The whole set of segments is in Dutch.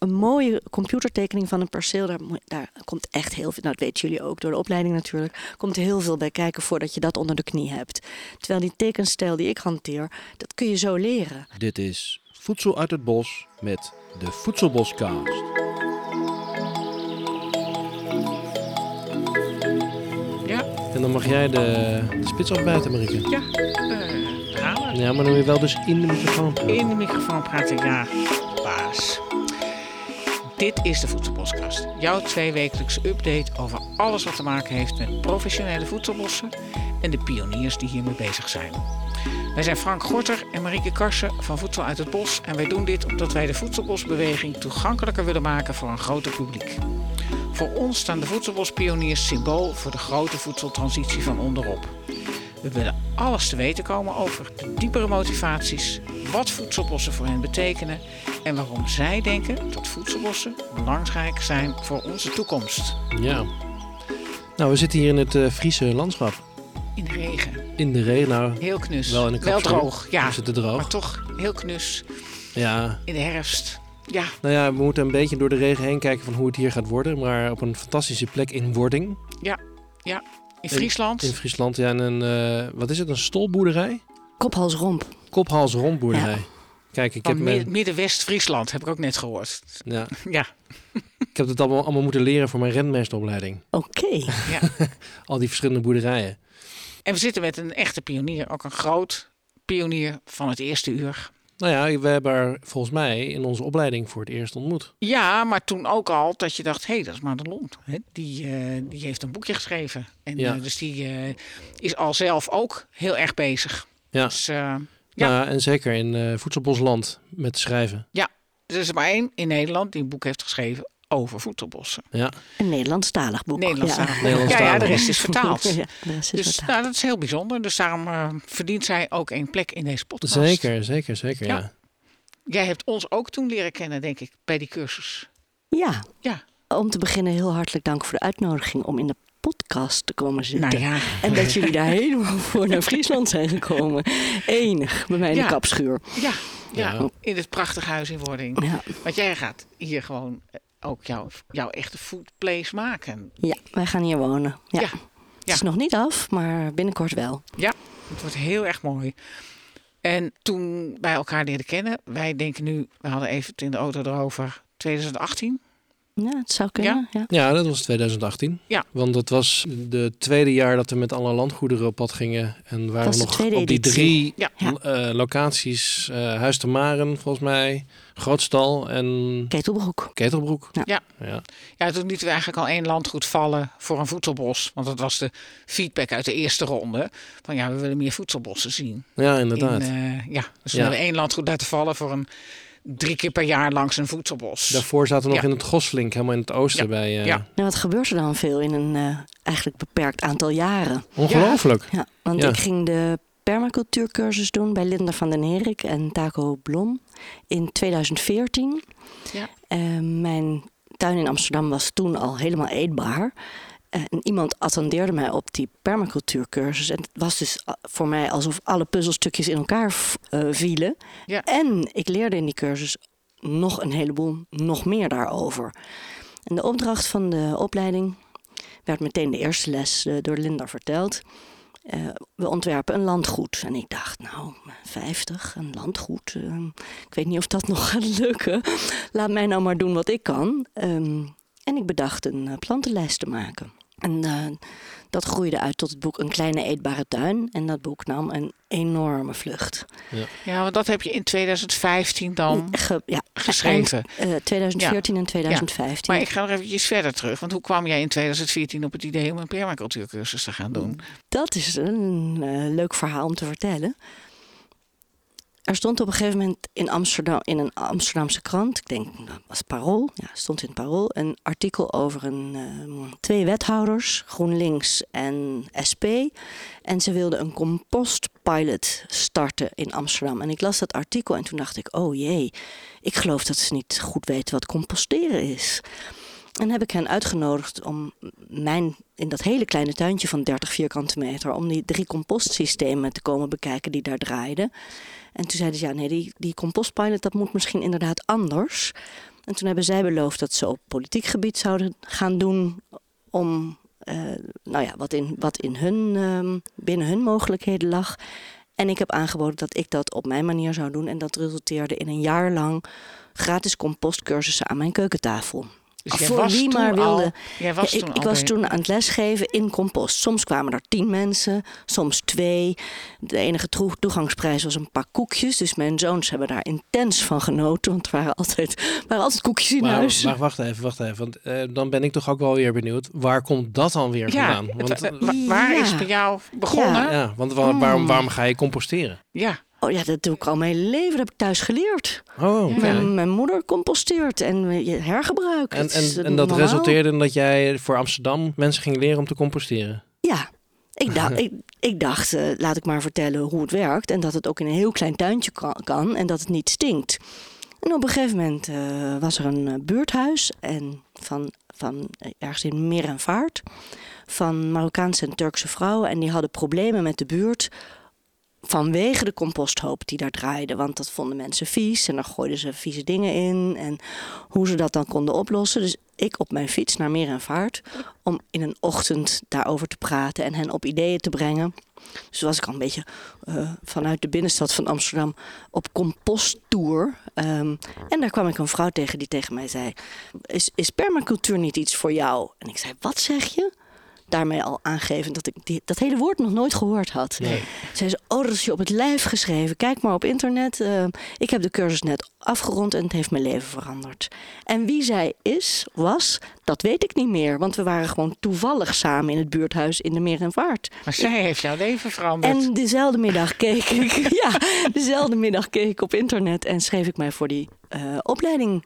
een mooie computertekening van een perceel, daar, daar komt echt heel veel, nou dat weten jullie ook door de opleiding natuurlijk, komt heel veel bij kijken voordat je dat onder de knie hebt. Terwijl die tekenstijl die ik hanteer, dat kun je zo leren. Dit is Voedsel uit het Bos met de Voedselboscast. Ja, En dan mag jij de, de spits afbijten, Marieke. ja. halen. Ja, maar dan moet je wel dus in de microfoon praten. In de microfoon praten, ja, baas. Dit is de Voedselboskast. Jouw tweewekelijkse update over alles wat te maken heeft met professionele voedselbossen en de pioniers die hiermee bezig zijn. Wij zijn Frank Gorter en Marieke Karsen van Voedsel uit het Bos en wij doen dit omdat wij de voedselbosbeweging toegankelijker willen maken voor een groter publiek. Voor ons staan de voedselbospioniers symbool voor de grote voedseltransitie van onderop. We willen alles te weten komen over de diepere motivaties, wat voedselbossen voor hen betekenen en waarom zij denken dat voedselbossen belangrijk zijn voor onze toekomst. Ja. Nou, we zitten hier in het eh, Friese landschap. In de regen, In de regen. Nou, heel knus. Wel in een kapsel. droog, ja, we droog. maar toch heel knus Ja. in de herfst. Ja, Nou ja, we moeten een beetje door de regen heen kijken van hoe het hier gaat worden. Maar op een fantastische plek in Wording. in Friesland. In Friesland. Ja, en een, eh, wat is het? Een stolboerderij? Kophals romp. Kophals rondboerderij. Kijk, ik heb, Midden-West-Friesland heb ik ook net gehoord. ja, Ja, ik heb het allemaal, allemaal moeten leren voor mijn renmestopleiding. Oké. ja. Al die verschillende boerderijen. En we zitten met een echte pionier, ook een groot pionier van het eerste uur. Nou ja, we hebben haar volgens mij in onze opleiding voor het eerst ontmoet. Ja, maar toen ook al dat je dacht, hé, hey, dat is Madelon. Hè? Die, eh, die heeft een boekje geschreven. En Ja. eh, dus die eh, is al zelf ook heel erg bezig. Ja. Dus eh, Ja. Ja. en zeker in eh voedselbosland met schrijven. er is er maar één in Nederland die een boek heeft geschreven over voedselbossen. Ja, Een Nederlandstalig boek. Nederlands. Ja. Ja. ja, Nederlandstalig ja, de rest is vertaald. Ja, de rest is Dus vertaald. nou, dat is heel bijzonder. Dus daarom eh, verdient zij ook een plek in deze podcast. zeker, zeker, zeker. Ja. Ja. Jij hebt ons ook toen leren kennen, denk ik, bij die cursus. Ja. Ja. Om te beginnen heel hartelijk dank voor de uitnodiging om in de podcast te komen zitten. Nou ja, En dat jullie daar helemaal voor naar Friesland zijn gekomen. Enig, bij mij in Ja. de kapschuur. ja, ja, Ja. in het prachtige huis in Wording. Ja. Want jij gaat hier gewoon eh, ook jouw, jouw echte foodplace maken. ja, wij gaan hier wonen. Ja. Ja. Het is nog niet af, maar binnenkort wel. Het wordt heel erg mooi. En toen wij elkaar leerden kennen, wij denken nu, we hadden even het in de auto erover, 2018. Ja, het zou kunnen. Ja. Ja, dat was 2018. Ja. Want dat was de tweede jaar dat we met alle landgoederen op pad gingen. En waren was we nog op die drie Ja. Eh, locaties. eh, Huis de Maren, volgens mij. Grootstal en Ketelbroek. Ketelbroek. Ja. Ja. ja. Ja, toen lieten we eigenlijk al één landgoed vallen voor een voedselbos. Want dat was de feedback uit de eerste ronde. Van ja, we willen meer voedselbossen zien. Ja, inderdaad. In, eh, ja, dus toen Ja. hebben we één landgoed laten vallen voor een drie keer per jaar langs een voedselbos. Daarvoor zaten we nog Ja. in het Goslink, helemaal in het oosten. Ja. Bij, eh, Ja. Nou, wat gebeurt er dan veel in een eh, eigenlijk beperkt aantal jaren? Ongelooflijk. Ja, want Ja. ik ging de permacultuurcursus doen bij Linda van den Herik en Taco Blom in 2014. Ja. Eh, mijn tuin in Amsterdam was toen al helemaal eetbaar. Eh, en iemand attendeerde mij op die permacultuurcursus. En het was dus a- voor mij alsof alle puzzelstukjes in elkaar eh, vielen. Ja. En ik leerde in die cursus nog een heleboel, nog meer daarover. En de opdracht van de opleiding werd meteen de eerste les eh, door Linda verteld. Eh, we ontwerpen een landgoed. En ik dacht, nou, 50, een landgoed. eh, ik weet niet of dat nog gaat lukken. Laat mij nou maar doen wat ik kan. Ehm, en ik bedacht een eh, plantenlijst te maken. En eh, dat groeide uit tot het boek Een kleine eetbare tuin. En dat boek nam een enorme vlucht. Ja, want dat heb je in 2015 dan Ge- ja, geschreven. eind, eh, 2014 en 2015. Maar ik ga nog eventjes verder terug. Want hoe kwam jij in 2014 op het idee om een permacultuurcursus te gaan doen? Dat is een eh, leuk verhaal om te vertellen. Er stond op een gegeven moment in Amsterdam, in een Amsterdamse krant, ik denk dat was Parool, ja, stond in Parool, een artikel over een, eh, twee wethouders, GroenLinks en SP. En ze wilden een compostpilot starten in Amsterdam. En ik las dat artikel en toen dacht ik, oh jee, ik geloof dat ze niet goed weten wat composteren is. En heb ik hen uitgenodigd om mijn, in dat hele kleine tuintje van 30 vierkante meter, om die drie compostsystemen te komen bekijken die daar draaiden. En toen zeiden ze, ja nee, die, die compostpilot, dat moet misschien inderdaad anders. En toen hebben zij beloofd dat ze op politiek gebied zouden gaan doen om eh, nou ja, wat, in, wat in hun, ehm, binnen hun mogelijkheden lag. En ik heb aangeboden dat ik dat op mijn manier zou doen. En dat resulteerde in een jaar lang gratis compostcursussen aan mijn keukentafel. Dus jij voor was wie toen maar wilde. al- jij was Ja, toen ik, was bij- toen aan het lesgeven in compost. Soms kwamen er tien mensen, soms twee. De enige toe- toegangsprijs was een paar koekjes. Dus mijn zoons hebben daar intens van genoten. Want er waren altijd, waren altijd koekjes in Maar, huis. maar wacht even, wacht even. Want eh, dan ben ik toch ook wel weer benieuwd. Waar komt dat dan weer Ja, vandaan? Want, het- waar Ja. is bij jou begonnen? Ja. ja, want wa- waarom, waarom ga je composteren? Oh ja, dat doe ik al mijn hele leven. Dat heb ik thuis geleerd. Oh. Mijn, mijn moeder composteert en je hergebruik. En, en, en dat normaal. resulteerde in dat jij voor Amsterdam mensen ging leren om te composteren. Ja, ik, dacht, ik, ik dacht, eh, laat ik maar vertellen hoe het werkt. En dat het ook in een heel klein tuintje kan, kan en dat het niet stinkt. En op een gegeven moment eh, was er een eh, buurthuis en van, van ergens in Meer en Vaart. Van Marokkaanse en Turkse vrouwen. En die hadden problemen met de buurt vanwege de composthoop die daar draaide. Want dat vonden mensen vies en dan gooiden ze vieze dingen in. En hoe ze dat dan konden oplossen. Dus ik op mijn fiets naar Meer en Vaart om in een ochtend daarover te praten en hen op ideeën te brengen. Dus was ik al een beetje eh, vanuit de binnenstad van Amsterdam op composttour. Ehm, en daar kwam ik een vrouw tegen die tegen mij zei: is, is permacultuur niet iets voor jou? En ik zei: Wat zeg je? Daarmee al aangeven dat ik die, dat hele woord nog nooit gehoord had. Nee. Oh, dat is je op het lijf geschreven. Kijk maar op internet. Eh, ik heb de cursus net afgerond en het heeft mijn leven veranderd. En wie zij is, was, dat weet ik niet meer. Want we waren gewoon toevallig samen in het buurthuis in de Meer en Vaart. Maar zij heeft jouw leven veranderd. En dezelfde middag keek ik, ja, dezelfde middag keek ik op internet en schreef ik mij voor die eh, opleiding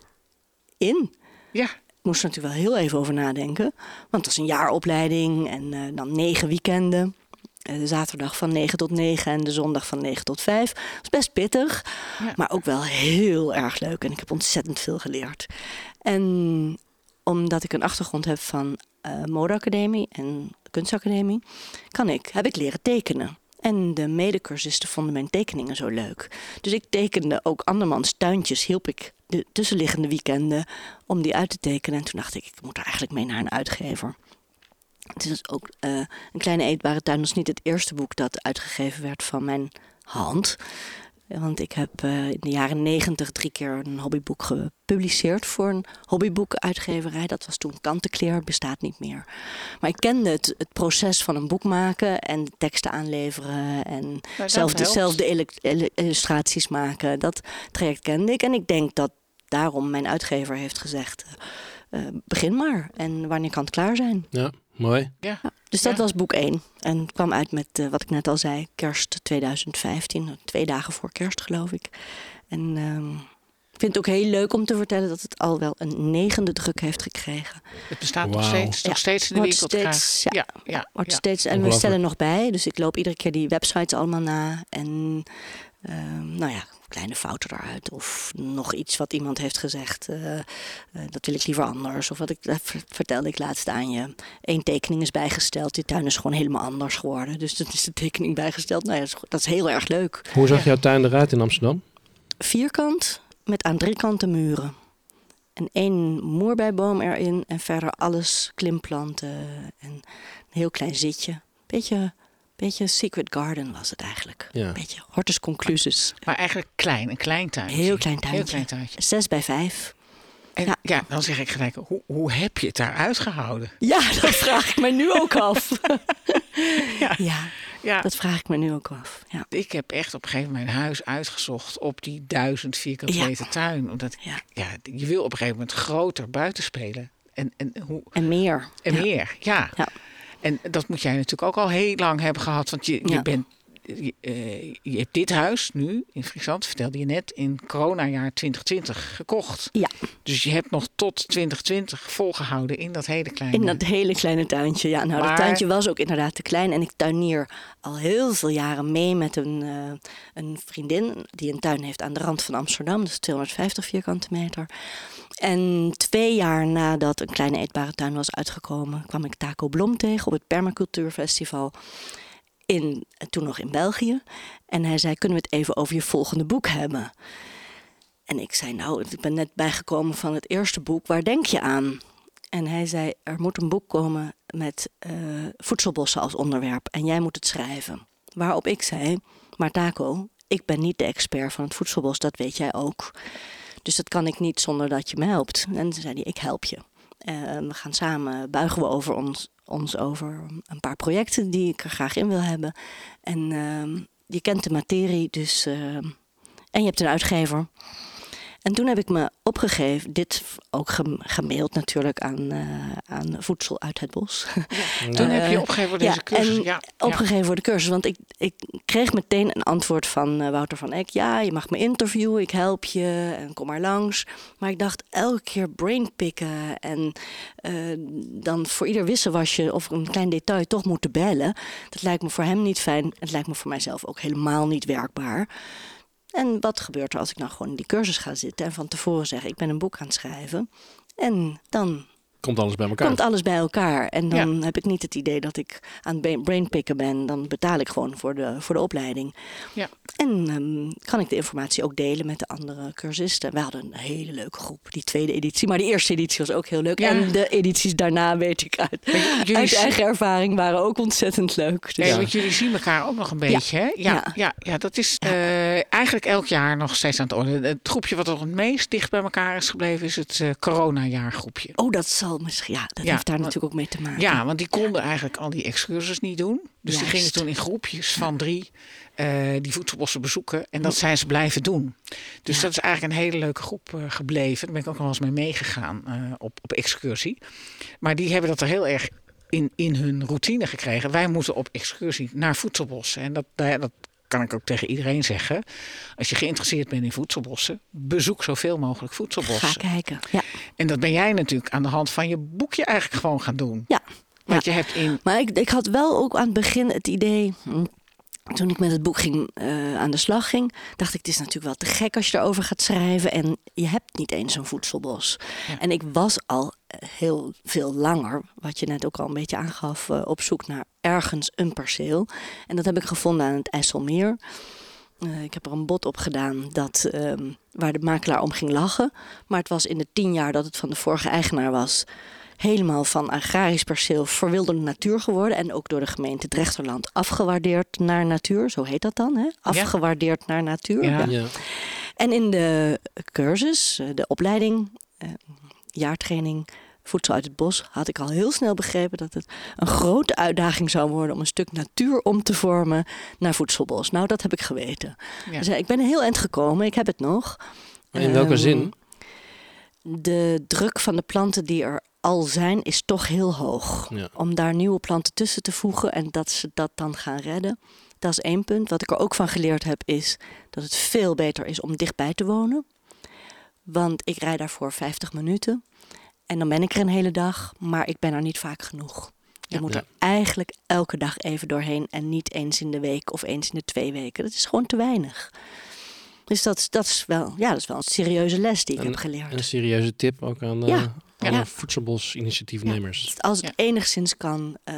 in. ja, moest er natuurlijk wel heel even over nadenken. Want het was een jaaropleiding en eh, dan negen weekenden. Eh, De zaterdag van 9 tot 9 en de zondag van 9 tot 5. Dat was best pittig, Ja. maar ook wel heel erg leuk. En ik heb ontzettend veel geleerd. En omdat ik een achtergrond heb van eh modeacademie en kunstacademie, kan ik, heb ik leren tekenen. En de medecursisten vonden mijn tekeningen zo leuk. Dus ik tekende ook andermans tuintjes, hielp ik de tussenliggende weekenden om die uit te tekenen. En toen dacht ik, ik moet er eigenlijk mee naar een uitgever. Het is ook eh, een kleine eetbare tuin. Dat is niet het eerste boek dat uitgegeven werd van mijn hand. Want ik heb eh, in de jaren negentig drie keer een hobbyboek gepubliceerd voor een hobbyboekuitgeverij. Dat was toen Kantenkleer, bestaat niet meer. Maar ik kende het, het proces van een boek maken en de teksten aanleveren en dat zelf dezelfde illu- illu- illustraties maken. Dat traject kende ik. En ik denk dat daarom mijn uitgever heeft gezegd: eh, eh, begin maar. En wanneer kan het klaar zijn? Ja, mooi. ja. Dus dat Ja. was boek 1. En het kwam uit met, eh, wat ik net al zei, kerst 2015. Twee dagen voor kerst, geloof ik. En ehm, ik vind het ook heel leuk om te vertellen dat het al wel een negende druk heeft gekregen. Het bestaat nog steeds, nog steeds in de steeds- krijgen. ja, ja, ja, Wordt ja. steeds, en we stellen nog bij. Dus ik loop iedere keer die websites allemaal na. En ehm, nou ja, kleine fouten eruit. Of nog iets wat iemand heeft gezegd. eh, eh, dat wil ik liever anders. Of wat ik dat ver- vertelde ik laatst aan je. Eén tekening is bijgesteld. Die tuin is gewoon helemaal anders geworden. Dus dat is de tekening bijgesteld. Nou ja, dat is, dat is heel erg leuk. Hoe zag jouw tuin eruit in Amsterdam? Vierkant met aan drie kanten muren. En één moerbeiboom erin. En verder alles klimplanten. En een heel klein zitje. Beetje, beetje Secret Garden was het eigenlijk. Ja. Beetje hortus conclusus. Maar eigenlijk klein, een klein tuintje. Heel klein tuintje. Heel klein tuintje. Zes bij vijf. En ja. Ja. dan zeg ik gelijk, hoe, hoe heb je het daar uitgehouden? Ja, dat vraag ik me nu ook af. Ja. ja, Ja, dat vraag ik me nu ook af. Ja. ik heb echt op een gegeven moment mijn huis uitgezocht op die duizend vierkante Ja. meter tuin. Omdat Ja. ja, je wil op een gegeven moment groter buiten spelen. En, en, hoe, En meer. en ja. meer, ja. En dat moet jij natuurlijk ook al heel lang hebben gehad. Want je, je Ja. bent. Je, eh, je hebt dit huis nu in Friesland, vertelde je net, in coronajaar 2020 gekocht. Ja, Dus je hebt nog tot 2020 volgehouden in dat hele kleine. in dat hele kleine tuintje. Ja, nou, Maar- dat tuintje was ook inderdaad te klein. En ik tuinier al heel veel jaren mee met een, eh, een vriendin die een tuin heeft aan de rand van Amsterdam. Dus 250 vierkante meter. En twee jaar nadat een kleine eetbare tuin was uitgekomen, kwam ik Taco Blom tegen op het Permacultuurfestival. In, toen nog in België. En hij zei: Kunnen we het even over je volgende boek hebben? En ik zei, nou, ik ben net bijgekomen van het eerste boek. Waar denk je aan? En hij zei, er moet een boek komen met uh, voedselbossen als onderwerp. En jij moet het schrijven. Waarop ik zei, maar Taco, ik ben niet de expert van het voedselbos. Dat weet jij ook. Dus dat kan ik niet zonder dat je me helpt. En toen zei ik help je. Uh, we gaan samen, buigen we over ons, ons over een paar projecten die ik er graag in wil hebben. En uh, je kent de materie, dus... Uh, en je hebt een uitgever. En toen heb ik me opgegeven, dit ook gemaild natuurlijk aan, uh, aan Voedsel uit het Bos. Ja. Toen heb je opgegeven voor deze ja, cursus. Ja, opgegeven voor de cursus, want ik, ik kreeg meteen een antwoord van uh, Wouter van Eck. Ja, je mag me interviewen, ik help je en kom maar langs. Maar ik dacht elke keer brainpicken en uh, dan voor ieder wisselwasje of een klein detail toch moeten bellen. Dat lijkt me voor hem niet fijn. Het lijkt me voor mijzelf ook helemaal niet werkbaar. En wat gebeurt er als ik nou gewoon in die cursus ga zitten en van tevoren zeg: ik ben een boek aan het schrijven? En dan Komt alles bij elkaar. Komt alles bij elkaar. En dan ja. heb ik niet het idee dat ik aan het brainpicken ben. Dan betaal ik gewoon voor de, voor de opleiding. Ja. En um, kan ik de informatie ook delen met de andere cursisten. We hadden een hele leuke groep, die tweede editie. Maar die eerste editie was ook heel leuk. Ja. En de edities daarna, weet ik uit, jullie uit eigen ervaring, waren ook ontzettend leuk. Dus ja, want jullie zien elkaar ook nog een beetje, hè? Ja, ja. ja, dat is uh, eigenlijk elk jaar nog steeds aan het orde. Het groepje wat er het meest dicht bij elkaar is gebleven... is het uh, coronajaargroepje. Oh, dat zal misschien, ja, dat heeft daar natuurlijk ook mee te maken. Ja, want die konden eigenlijk al die excursus niet doen. Dus Juist. die gingen toen in groepjes van drie uh, die voedselbossen bezoeken. En dat zijn ze blijven doen. Dus Ja. dat is eigenlijk een hele leuke groep uh, gebleven. Daar ben ik ook nog wel eens mee meegegaan uh, op, op excursie. Maar die hebben dat er heel erg in, in hun routine gekregen. Wij moeten op excursie naar voedselbossen. En dat, nou dat kan ik ook tegen iedereen zeggen. Als je geïnteresseerd bent in voedselbossen, bezoek zoveel mogelijk voedselbossen. Ga kijken. Ja. En dat ben jij natuurlijk aan de hand van je boekje eigenlijk gewoon gaan doen. Ja. Want je hebt in. Maar ik, ik had wel ook aan het begin het idee. hm, Toen ik met het boek ging, uh, aan de slag ging, dacht ik: het is natuurlijk wel te gek als je erover gaat schrijven. En je hebt niet eens een voedselbos. Ja. En ik was al heel veel langer, wat je net ook al een beetje aangaf, uh, op zoek naar ergens een perceel. En dat heb ik gevonden aan het IJsselmeer. Uh, ik heb er een bod op gedaan dat, um, waar de makelaar om ging lachen. Maar het was in de tien jaar dat het van de vorige eigenaar was helemaal van agrarisch perceel verwilderde natuur geworden. En ook door de gemeente Drechterland afgewaardeerd naar natuur. Zo heet dat dan, hè? Afgewaardeerd ja. naar natuur. Ja. Ja. En in de cursus, eh, de opleiding, jaartraining Voedsel uit het Bos, had ik al heel snel begrepen dat het een grote uitdaging zou worden om een stuk natuur om te vormen naar voedselbos. Nou, dat heb ik geweten. Ja. Dus ik ben een heel eind gekomen, ik heb het nog. Maar in welke um, zin? De druk van de planten die er al zijn, is toch heel hoog. Ja. Om daar nieuwe planten tussen te voegen en dat ze dat dan gaan redden. Dat is één punt. Wat ik er ook van geleerd heb, is dat het veel beter is om dichtbij te wonen. Want ik rijd daarvoor 50 minuten. En dan ben ik er een hele dag, maar ik ben er niet vaak genoeg. Je Ja. moet Ja. er eigenlijk elke dag even doorheen en niet eens in de week of eens in de twee weken. Dat is gewoon te weinig. Dus dat, is- dat, is, wel, ja, dat is wel een serieuze les die ik heb geleerd. En een serieuze tip ook aan de, Ja. alle Ja. voedselbos-initiatiefnemers. Als het Ja. enigszins kan, eh,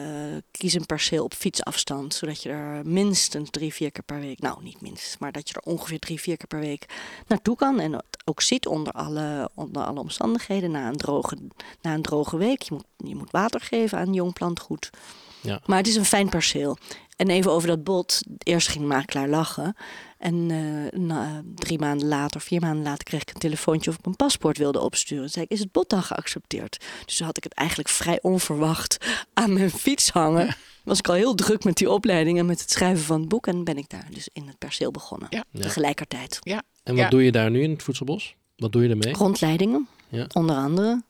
kies een perceel op fietsafstand. Zodat je er minstens drie, vier keer per week, nou niet minstens, maar dat je er ongeveer drie, vier keer per week naartoe kan. En het ook ziet onder alle, onder alle omstandigheden. Na een, droge, na een droge week, je moet, je moet water geven aan jong plantgoed. Ja. Maar het is een fijn perceel. En even over dat bod. Eerst ging de makelaar lachen. En eh, na, drie maanden later, vier maanden later, kreeg ik een telefoontje of ik mijn paspoort wilde opsturen. Toen zei ik, is het bod dan geaccepteerd? Dus toen had ik het eigenlijk vrij onverwacht aan mijn fiets hangen. Was ik al heel druk met die opleiding en met het schrijven van het boek. En ben ik daar dus in het perceel begonnen. Ja. Tegelijkertijd. Ja. En wat Ja. doe je daar nu in het voedselbos? Wat doe je ermee? Rondleidingen, Ja. onder andere.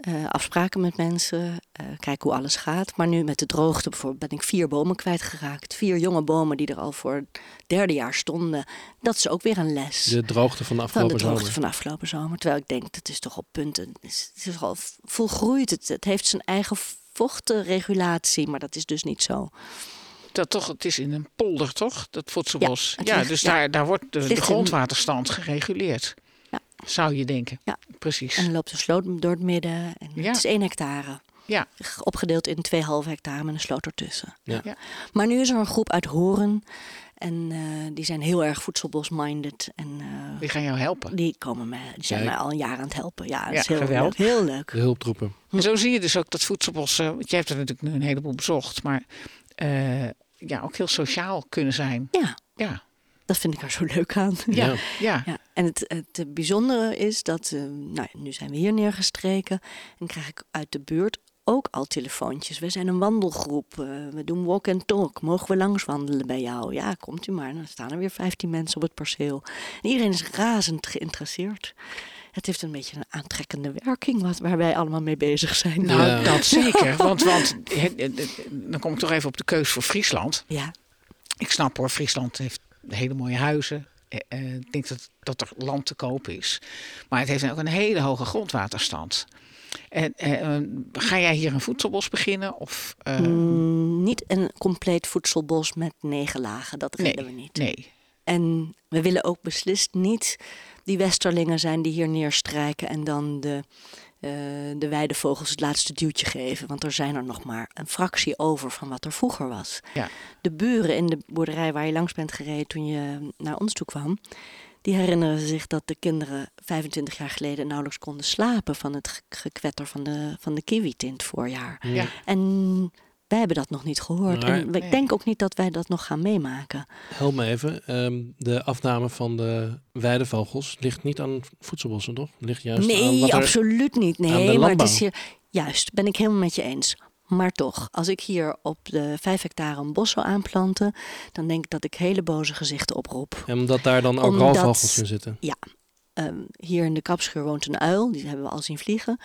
Eh, afspraken met mensen, eh, kijken hoe alles gaat. Maar nu met de droogte bijvoorbeeld ben ik vier bomen kwijtgeraakt. Vier jonge bomen die er al voor het derde jaar stonden. Dat is ook weer een les. De droogte van de van de afgelopen droogte zomer. van de afgelopen zomer. Terwijl ik denk, dat is toch op punten. Het is, het is al volgroeid. Het, het heeft zijn eigen vochtenregulatie, maar dat is dus niet zo. Dat toch, het is in een polder, toch? Dat voedselbos. Ja, dus ja. daar, daar wordt de, grondwaterstand gereguleerd. Zou je denken. Ja. Precies. En er loopt een sloot door het midden. En Ja. Het is één hectare. Ja. Opgedeeld in 2,5 hectare met een sloot ertussen. Ja. Ja. Maar nu is er een groep uit Horen. En eh, die zijn heel erg voedselbos-minded. En eh, Die gaan jou helpen. die, komen mij, die zijn mij al een jaar aan het helpen. Ja, dat Ja, is heel geweldig. leuk. Heel leuk. De hulptroepen. En zo zie je dus ook dat voedselbossen, want jij hebt er natuurlijk nu een heleboel bezocht, maar eh, ja, ook heel sociaal kunnen zijn. Ja, Ja, dat vind ik er zo leuk aan. ja, Ja. ja. Ja, en het, het bijzondere is dat, eh, nou, ja, nu zijn we hier neergestreken en krijg ik uit de buurt ook al telefoontjes. We zijn een wandelgroep, eh, we doen walk and talk. Mogen we langs wandelen bij jou? Ja, komt u maar. Dan staan er weer 15 mensen op het perceel. En iedereen is razend geïnteresseerd. Het heeft een beetje een aantrekkende werking wat, waar wij allemaal mee bezig zijn. Nou, Ja. dat zeker. Want, want he- he- dan kom ik toch even op de keus voor Friesland. Ja, Ik snap hoor, Friesland heeft hele mooie huizen. Eh, Ik denk dat, dat er land te koop is. Maar het heeft ook een hele hoge grondwaterstand. En, eh, ga jij hier een voedselbos beginnen? Of, Mm, niet een compleet voedselbos met negen lagen, dat nee, redden we niet. nee. En we willen ook beslist niet die westerlingen zijn die hier neerstrijken en dan de, eh, de weidevogels het laatste duwtje geven. Want er zijn er nog maar een fractie over van wat er vroeger was. Ja. De buren in de boerderij waar je langs bent gereden toen je naar ons toe kwam, die herinneren zich dat de kinderen 25 jaar geleden nauwelijks konden slapen van het ge- gekwetter van de, van de kiwit in het voorjaar. Ja. En wij hebben dat nog niet gehoord. Maar- en ik Nee. denk ook niet dat wij dat nog gaan meemaken. Help me even. Ehm, de afname van de weidevogels ligt niet aan voedselbossen, toch? Ligt juist aan Nee, wat er... absoluut niet. aan de Nee, maar het is hier. Juist, ben ik helemaal met je eens. Maar toch, als ik hier op de vijf hectare een bos zou aanplanten, dan denk ik dat ik hele boze gezichten oproep. En omdat daar dan ook roofvogels in zitten. Ehm, hier in de kapschuur woont een uil, die hebben we al zien vliegen.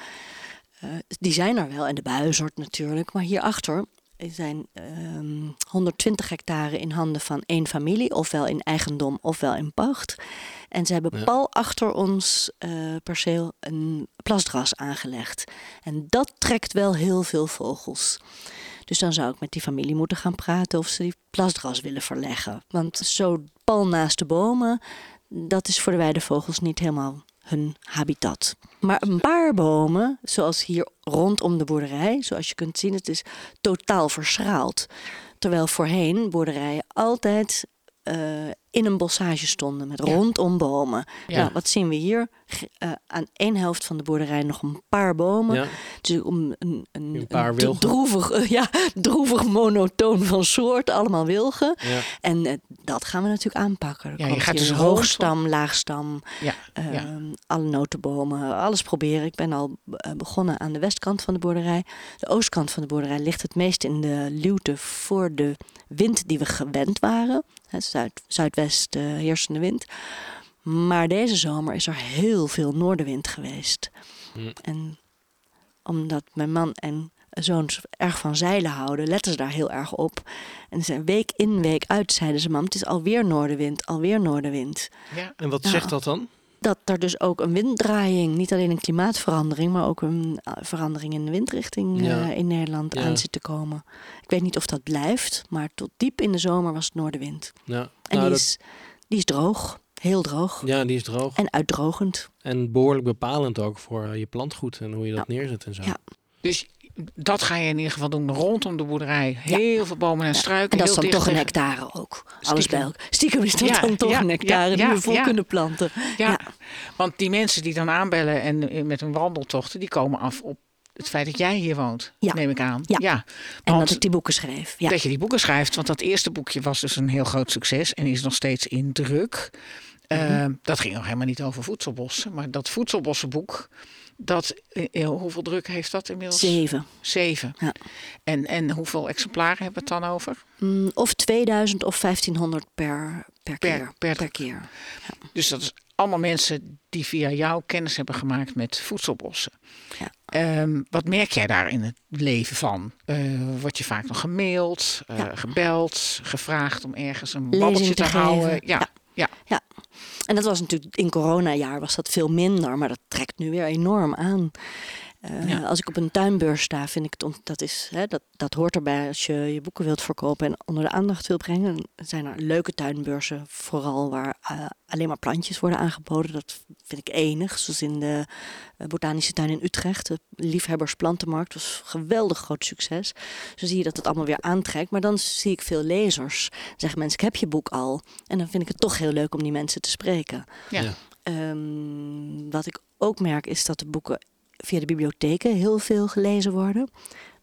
Eh, die zijn er wel en de buizerd natuurlijk. Maar hierachter zijn ehm 120 hectare in handen van één familie, ofwel in eigendom ofwel in pacht. En ze hebben Ja. pal achter ons eh, perceel een plasdras aangelegd. En dat trekt wel heel veel vogels. Dus dan zou ik met die familie moeten gaan praten of ze die plasdras willen verleggen. Want zo pal naast de bomen, dat is voor de weidevogels niet helemaal hun habitat. Maar een paar bomen, zoals hier rondom de boerderij, zoals je kunt zien, het is totaal verschraald. Terwijl voorheen boerderijen altijd eh, in een bossage stonden met Ja. rondom bomen. Ja. Nou, wat zien we hier? Eh, aan één helft van de boerderij nog een paar bomen. Ja. Dus om een, een, Een paar een droevig, eh, ja, droevig monotoon van soort, allemaal wilgen. Ja. En eh, dat gaan we natuurlijk aanpakken. Ja, je gaat dus hoogstam, laagstam, ehm, alle notenbomen, alles proberen. Ik ben al begonnen aan de westkant van de boerderij. De oostkant van de boerderij ligt het meest in de luwte voor de wind die we gewend waren. Hè, zuid, zuidwest eh, heersende wind. Maar deze zomer is er heel veel noordenwind geweest. Hm. En omdat mijn man en zoons erg van zeilen houden, letten ze daar heel erg op. En ze week in, week uit zeiden ze, mam, het is alweer noordenwind, alweer noordenwind. ja. En wat zegt dat dan? Dat er dus ook een winddraaiing, niet alleen een klimaatverandering, maar ook een eh, verandering in de windrichting eh, in Nederland Ja. aan zit te komen. Ik weet niet of dat blijft, maar tot diep in de zomer was het noordenwind. Ja. En Nou, die, dat- is, die is droog, heel droog ja, die is droog. en uitdrogend. En behoorlijk bepalend ook voor eh, je plantgoed en hoe je dat Ja. neerzet en zo. Ja. Dus dat ga je in ieder geval doen rondom de boerderij. Heel veel bomen en struiken. En dat is dan toch een hectare ook. Alles Stiekem. bij elkaar. Stiekem is dat Ja, dan toch ja, een hectare die we vol kunnen planten. Ja, want die mensen die dan aanbellen en eh, met hun wandeltochten, die komen af op het feit dat jij hier woont, Ja. neem ik aan. Ja. En want dat ik die boeken schreef. Ja. dat je die boeken schrijft, want dat eerste boekje was dus een heel groot succes en is nog steeds in druk. Mhm. Eh, dat ging nog helemaal niet over voedselbossen, maar dat voedselbossenboek, dat, eh, eh, hoeveel druk heeft dat inmiddels? Zeven. Zeven. Ja. En, en hoeveel exemplaren hebben we het dan over? Mm, of 2000 of 1500 per, per, Per- keer. per- per keer. Dus dat is allemaal mensen die via jou kennis hebben gemaakt met voedselbossen. Ja. Ehm, wat merk jij daar in het leven van? Eh word je vaak nog gemaild, Ja. gebeld, gevraagd om ergens een Lezing babbeltje te, te houden? Ja. Ja. ja. En dat was natuurlijk in coronajaar was dat veel minder, maar dat trekt nu weer enorm aan. Eh, Ja. Als ik op een tuinbeurs sta, vind ik het, on- dat, is, hè, dat, dat hoort erbij als je je boeken wilt verkopen en onder de aandacht wilt brengen. Dan zijn er leuke tuinbeurzen, vooral waar eh, alleen maar plantjes worden aangeboden. Dat vind ik enig, zoals in de eh, Botanische Tuin in Utrecht. De Liefhebbers Plantenmarkt was een geweldig groot succes. Zo zie je dat het allemaal weer aantrekt. Maar dan zie ik veel lezers. Zeggen mensen, ik heb je boek al. En dan vind ik het toch heel leuk om die mensen te spreken. Ja. Ja. Ehm, wat ik ook merk is dat de boeken via de bibliotheken heel veel gelezen worden.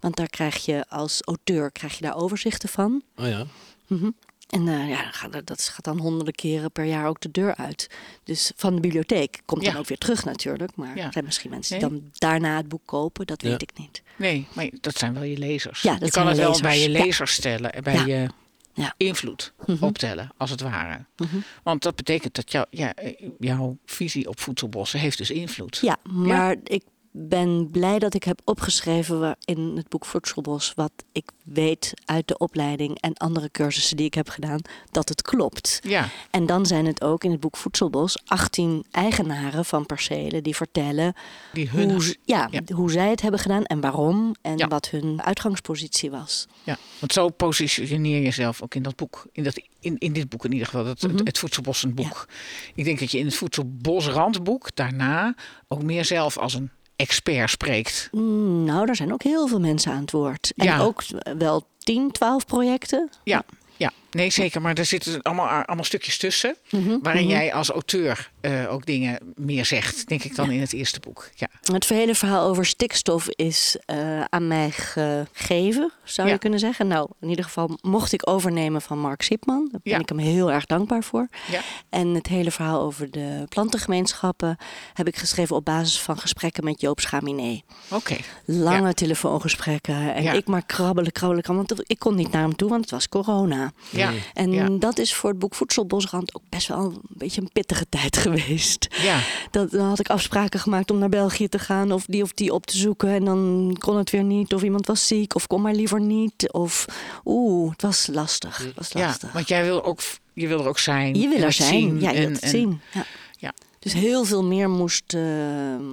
Want daar krijg je als auteur krijg je daar overzichten van. Oh ja. Mhm. En eh, ja, dat gaat dan honderden keren per jaar ook de deur uit. Dus van de bibliotheek komt dan ook weer terug natuurlijk. Maar Ja. er zijn misschien mensen die Nee. dan daarna het boek kopen. Dat Ja. weet ik niet. Nee, maar dat zijn wel je lezers. Ja, dat je kan het wel bij je Ja. lezers stellen, en bij Ja. je Ja. invloed Mhm. optellen, als het ware. Mhm. Want dat betekent dat jou, ja, eh, jouw visie op voedselbossen heeft dus invloed. Ja, maar ik ben blij dat ik heb opgeschreven in het boek Voedselbos wat ik weet uit de opleiding en andere cursussen die ik heb gedaan, dat het klopt. Ja, En dan zijn het ook in het boek Voedselbos 18 eigenaren van percelen die vertellen die hun... hoe, ja, ja. hoe zij het hebben gedaan en waarom en Ja. wat hun uitgangspositie was. Ja, want zo positioneer je jezelf ook in dat boek. In, dat, in, in dit boek in ieder geval, dat, Mhm. het, het voedselbossenboek. Ik denk dat je in het voedselbosrandboek daarna ook meer zelf als een expert spreekt. Mm, nou, daar zijn ook heel veel mensen aan het woord. En Ja. ook wel 10, 12 projecten. Ja, ja, nee zeker. Maar er zitten allemaal, allemaal stukjes tussen. Mhm, Waarin mhm. jij als auteur eh, ook dingen meer zegt, denk ik dan in het eerste boek. Ja, Het hele verhaal over stikstof is eh, aan mij gegeven, zou Ja. je kunnen zeggen. Nou, in ieder geval mocht ik overnemen van Mark Sipman. Daar ben Ja. ik hem heel erg dankbaar voor. ja, En het hele verhaal over de plantengemeenschappen heb ik geschreven op basis van gesprekken met Joop Schaminé. oké. Lange telefoongesprekken. En ik maar krabbelen, krabbelen, krabbelen. Want ik kon niet naar hem toe, want het was corona. Ja, En Ja. dat is voor het boek Voedselbosrand ook best wel een beetje een pittige tijd geweest. ja, Dat, dan had ik afspraken gemaakt om naar België te gaan of die of die op te zoeken. En dan kon het weer niet. Of iemand was ziek of kon maar liever niet. Of oeh, het was lastig. Het was ja. lastig. Want jij wil, ook, je wil er ook zijn. je wil er zijn. zien ja, je en- wilt het en- zien. Ja. Ja. Dus heel veel meer moest, ehm,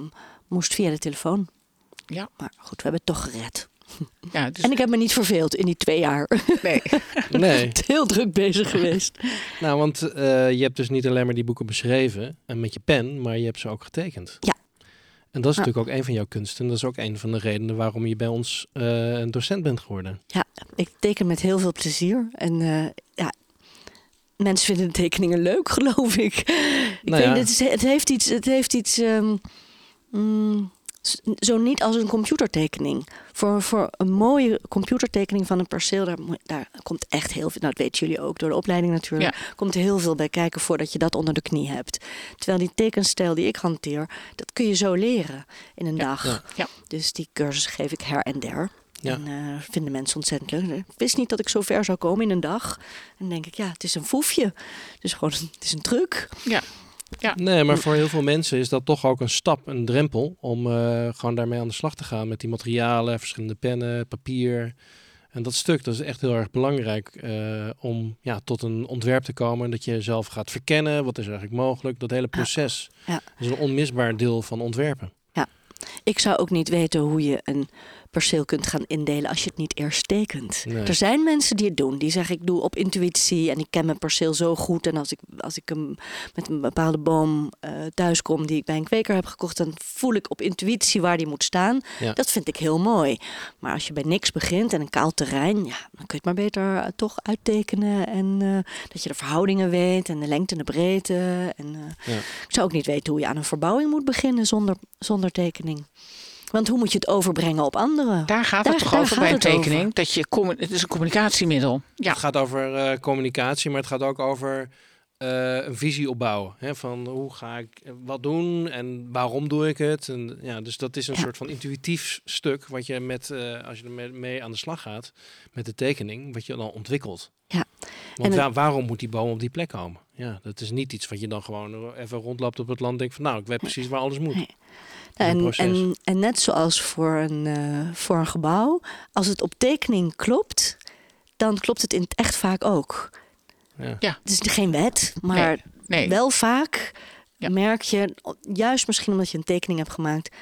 moest via de telefoon. Ja, Maar goed, we hebben het toch gered. ja, dus, En ik heb me niet verveeld in die twee jaar. nee. Nee. heel druk bezig geweest. Nou, want eh, je hebt dus niet alleen maar die boeken beschreven en met je pen, maar je hebt ze ook getekend. Ja. En dat is Ja. natuurlijk ook een van jouw kunsten. Dat is ook een van de redenen waarom je bij ons eh, een docent bent geworden. Ja, ik teken met heel veel plezier. En eh, ja, mensen vinden de tekeningen leuk, geloof ik. ik Nou weet, ja. het, is- het heeft iets, het heeft iets ehm, mm, zo niet als een computertekening. Voor, voor een mooie computertekening van een perceel, daar, daar komt echt heel veel, nou dat weten jullie ook door de opleiding natuurlijk, komt er heel veel bij kijken voordat je dat onder de knie hebt. Terwijl die tekenstijl die ik hanteer, dat kun je zo leren in een dag. ja. Ja. Dus die cursus geef ik her en der. Ja. En eh, vinden mensen ontzettend leuk. Ik wist niet dat ik zo ver zou komen in een dag. En dan denk ik, ja, het is een foefje. Dus gewoon, het is een truc. Ja, ja. Nee, maar voor heel veel mensen is dat toch ook een stap, een drempel om eh, gewoon daarmee aan de slag te gaan met die materialen, verschillende pennen, papier. En dat stuk, dat is echt heel erg belangrijk eh, om ja, tot een ontwerp te komen. Dat je zelf gaat verkennen, wat is eigenlijk mogelijk. Dat hele proces Ja. is een onmisbaar deel van ontwerpen. Ik zou ook niet weten hoe je een perceel kunt gaan indelen als je het niet eerst tekent. Nee. Er zijn mensen die het doen. Die zeggen ik doe op intuïtie en ik ken mijn perceel zo goed. En als ik, als ik hem met een bepaalde boom eh thuis kom die ik bij een kweker heb gekocht, dan voel ik op intuïtie waar die moet staan. Ja. Dat vind ik heel mooi. Maar als je bij niks begint en een kaal terrein, ja, dan kun je het maar beter eh, toch uittekenen. En eh, dat je de verhoudingen weet en de lengte en de breedte. En, Ja. Ik zou ook niet weten hoe je aan een verbouwing moet beginnen zonder, zonder tekening. Want hoe moet je het overbrengen op anderen? Daar gaat Daar- het toch daar over bij een over. tekening. Dat je, het is een communicatiemiddel. Ja, Het gaat over eh, communicatie, maar het gaat ook over eh, een visie opbouwen. Hè? Van hoe ga ik eh, wat doen en waarom doe ik het? En, ja, dus dat is een Ja. soort van intuïtief stuk wat je met, eh, als je er mee- mee aan de slag gaat met de tekening, wat je dan ontwikkelt. Ja. Want waarom moet die boom op die plek komen? Ja, dat is niet iets wat je dan gewoon even rondloopt op het land en denkt van nou, ik weet precies waar alles moet. Nee. En, proces. en, en net zoals voor een, eh, voor een gebouw, als het op tekening klopt, dan klopt het in het echt vaak ook. Ja. Het is geen wet, maar nee. wel vaak Ja. merk je, juist misschien omdat je een tekening hebt gemaakt,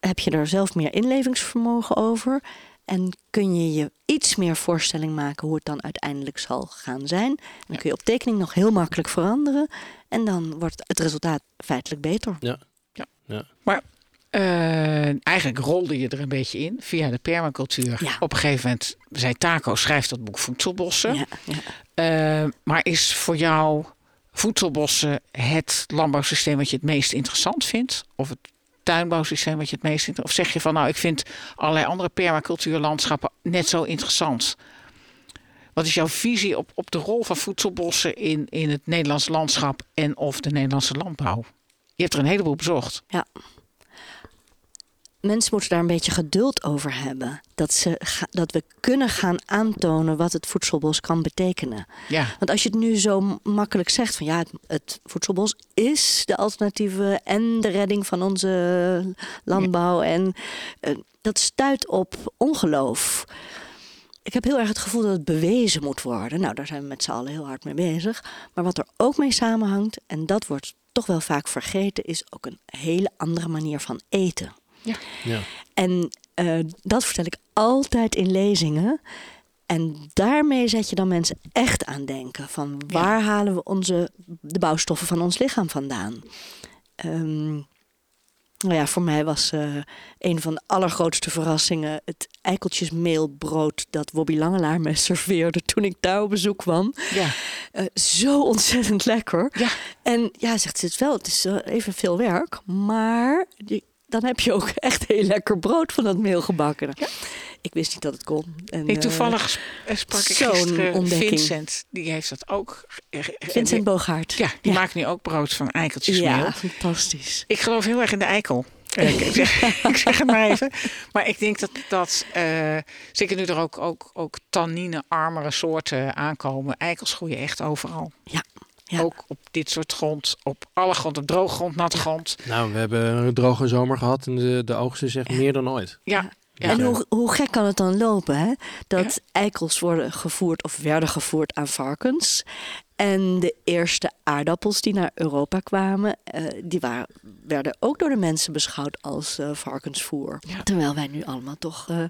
heb je er zelf meer inlevingsvermogen over. En kun je je iets meer voorstelling maken hoe het dan uiteindelijk zal gaan zijn. Dan kun je op tekening nog heel makkelijk veranderen. En dan wordt het resultaat feitelijk beter. Ja. Ja. ja. Maar uh, eigenlijk rolde je er een beetje in via de permacultuur. Ja. Op een gegeven moment zei Taco, schrijft dat boek Voedselbossen. Ja, ja. Uh, maar is voor jou voedselbossen het landbouwsysteem wat je het meest interessant vindt? Of het tuinbouwsysteem wat je het meest interessant Of zeg je van nou, ik vind allerlei andere permacultuurlandschappen net zo interessant? Wat is jouw visie op, op de rol van voedselbossen in, in het Nederlandse landschap en of de Nederlandse landbouw? Je hebt er een heleboel bezocht. Ja mensen moeten daar een beetje geduld over hebben. Dat, ze dat we kunnen gaan aantonen wat het voedselbos kan betekenen. Ja. Want als je het nu zo makkelijk zegt van ja, het, het voedselbos is de alternatieve en de redding van onze landbouw. En uh, dat stuit op ongeloof. Ik heb heel erg het gevoel dat het bewezen moet worden. Nou, daar zijn we met z'n allen heel hard mee bezig. Maar wat er ook mee samenhangt, en dat wordt toch wel vaak vergeten, is ook een hele andere manier van eten. Ja. ja. En uh, dat vertel ik altijd in lezingen. En daarmee zet je dan mensen echt aan denken. Van waar ja. halen we onze, de bouwstoffen van ons lichaam vandaan? Um, nou ja, voor mij was uh, een van de allergrootste verrassingen het eikeltjesmeelbrood dat Wobby Langelaar me serveerde toen ik daar op bezoek kwam. Ja. Uh, zo ontzettend lekker. Ja. En ja, zegt het wel, het is uh, even veel werk, maar je, dan heb je ook echt heel lekker brood van dat meel gebakken. Ja. Ik wist niet dat het kon. En, toevallig uh, sprak ik gisteren ontdekking. Vincent. Die heeft dat ook. Vincent Boogaard. Ja, die ja. maakt nu ook brood van eikeltjesmeel. Ja, fantastisch. Ik geloof heel erg in de eikel. Ik, zeg, ik, zeg, het maar even. Maar ik denk dat, dat uh, zeker nu er ook, ook, ook tannine-armere soorten aankomen. Eikels groeien echt overal. Ja. Ja. Ook op dit soort grond, op alle grond, op droge grond, natte grond. Nou, we hebben een droge zomer gehad en de, de oogst is echt ja. meer dan ooit. Ja. ja. En hoe, hoe gek kan het dan lopen, hè? Dat eikels worden gevoerd of werden gevoerd aan varkens. En de eerste aardappels die naar Europa kwamen, uh, die waren, werden ook door de mensen beschouwd als uh, varkensvoer. Ja. Terwijl wij nu allemaal toch uh,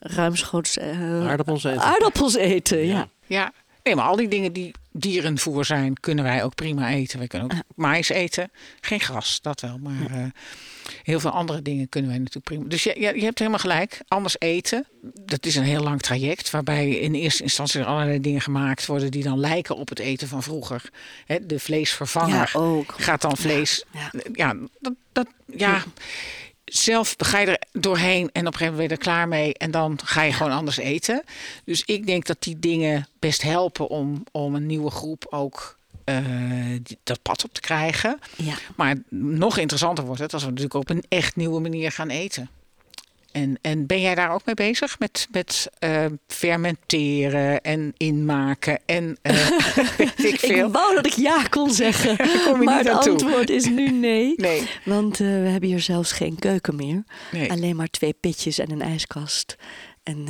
ruimschoots aardappels eten. Aardappels eten, ja. ja. Nee, maar al die dingen die dierenvoer zijn, kunnen wij ook prima eten. We kunnen ook mais eten. Geen gras, dat wel. Maar uh, heel veel andere dingen kunnen wij natuurlijk prima. Dus je, je, hebt helemaal gelijk. Anders eten, dat is een heel lang traject. Waarbij in eerste instantie er allerlei dingen gemaakt worden die dan lijken op het eten van vroeger. He, de vleesvervanger ja, gaat dan vlees. Ja, ja. dat, dat, ja. Zelf ga je er doorheen en op een gegeven moment ben je er klaar mee. En dan ga je gewoon anders eten. Dus ik denk dat die dingen best helpen om, om een nieuwe groep ook uh, die, dat pad op te krijgen. Ja. Maar nog interessanter wordt het als we natuurlijk op een echt nieuwe manier gaan eten. En, en ben jij daar ook mee bezig met, met uh, fermenteren en inmaken? En, uh, ik, veel? ik wou dat ik ja kon zeggen, maar het antwoord is nu nee. nee. Want uh, we hebben hier zelfs geen keuken meer. Nee. Alleen maar twee pitjes en een ijskast. En,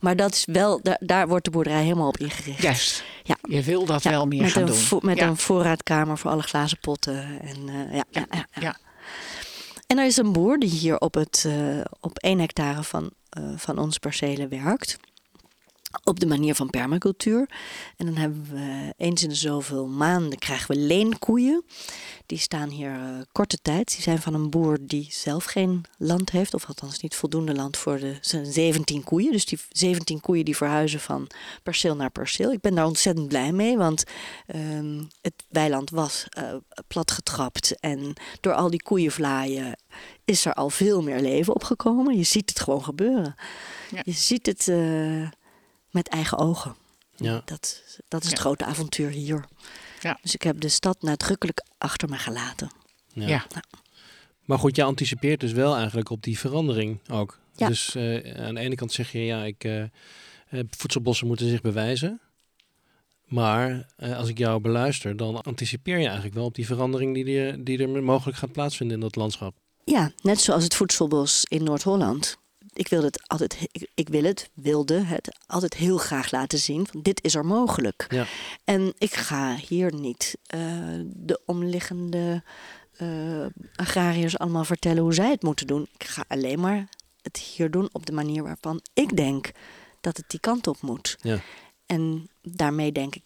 maar dat is wel, daar, daar, wordt de boerderij helemaal op ingericht. Juist. Ja. Je wil dat ja, wel meer gaan doen. Met ja. een voorraadkamer voor alle glazen potten. En, ja, ja, ja. En er is een boer die hier op, het, uh, op één hectare van, uh, van onze percelen werkt. Op de manier van permacultuur. En dan hebben we eens in de zoveel maanden krijgen we leenkoeien. Die staan hier uh, korte tijd. Die zijn van een boer die zelf geen land heeft. Of althans niet voldoende land voor de zijn 17 koeien. Dus die 17 koeien die verhuizen van perceel naar perceel. Ik ben daar ontzettend blij mee. Want uh, het weiland was uh, platgetrapt. En door al die koeienvlaaien is er al veel meer leven opgekomen. Je ziet het gewoon gebeuren. Ja. Je ziet het uh, met eigen ogen. Ja. Dat, dat is het Ja. grote avontuur hier. Ja. Dus ik heb de stad nadrukkelijk achter me gelaten. Ja. Ja. Maar goed, je anticipeert dus wel eigenlijk op die verandering ook. Ja. Dus eh, aan de ene kant zeg je, ja, ik, eh, eh, voedselbossen moeten zich bewijzen. Maar eh, als ik jou beluister, dan anticipeer je eigenlijk wel op die verandering die, er, die er mogelijk gaat plaatsvinden in dat landschap. Ja, net zoals het voedselbos in Noord-Holland. Ik wilde het altijd, ik, ik wil het, wilde het altijd heel graag laten zien. Van dit is er mogelijk. Ja. En ik ga hier niet eh, de omliggende eh, agrariërs allemaal vertellen hoe zij het moeten doen. Ik ga alleen maar het hier doen op de manier waarvan ik denk dat het die kant op moet. Ja. En daarmee denk ik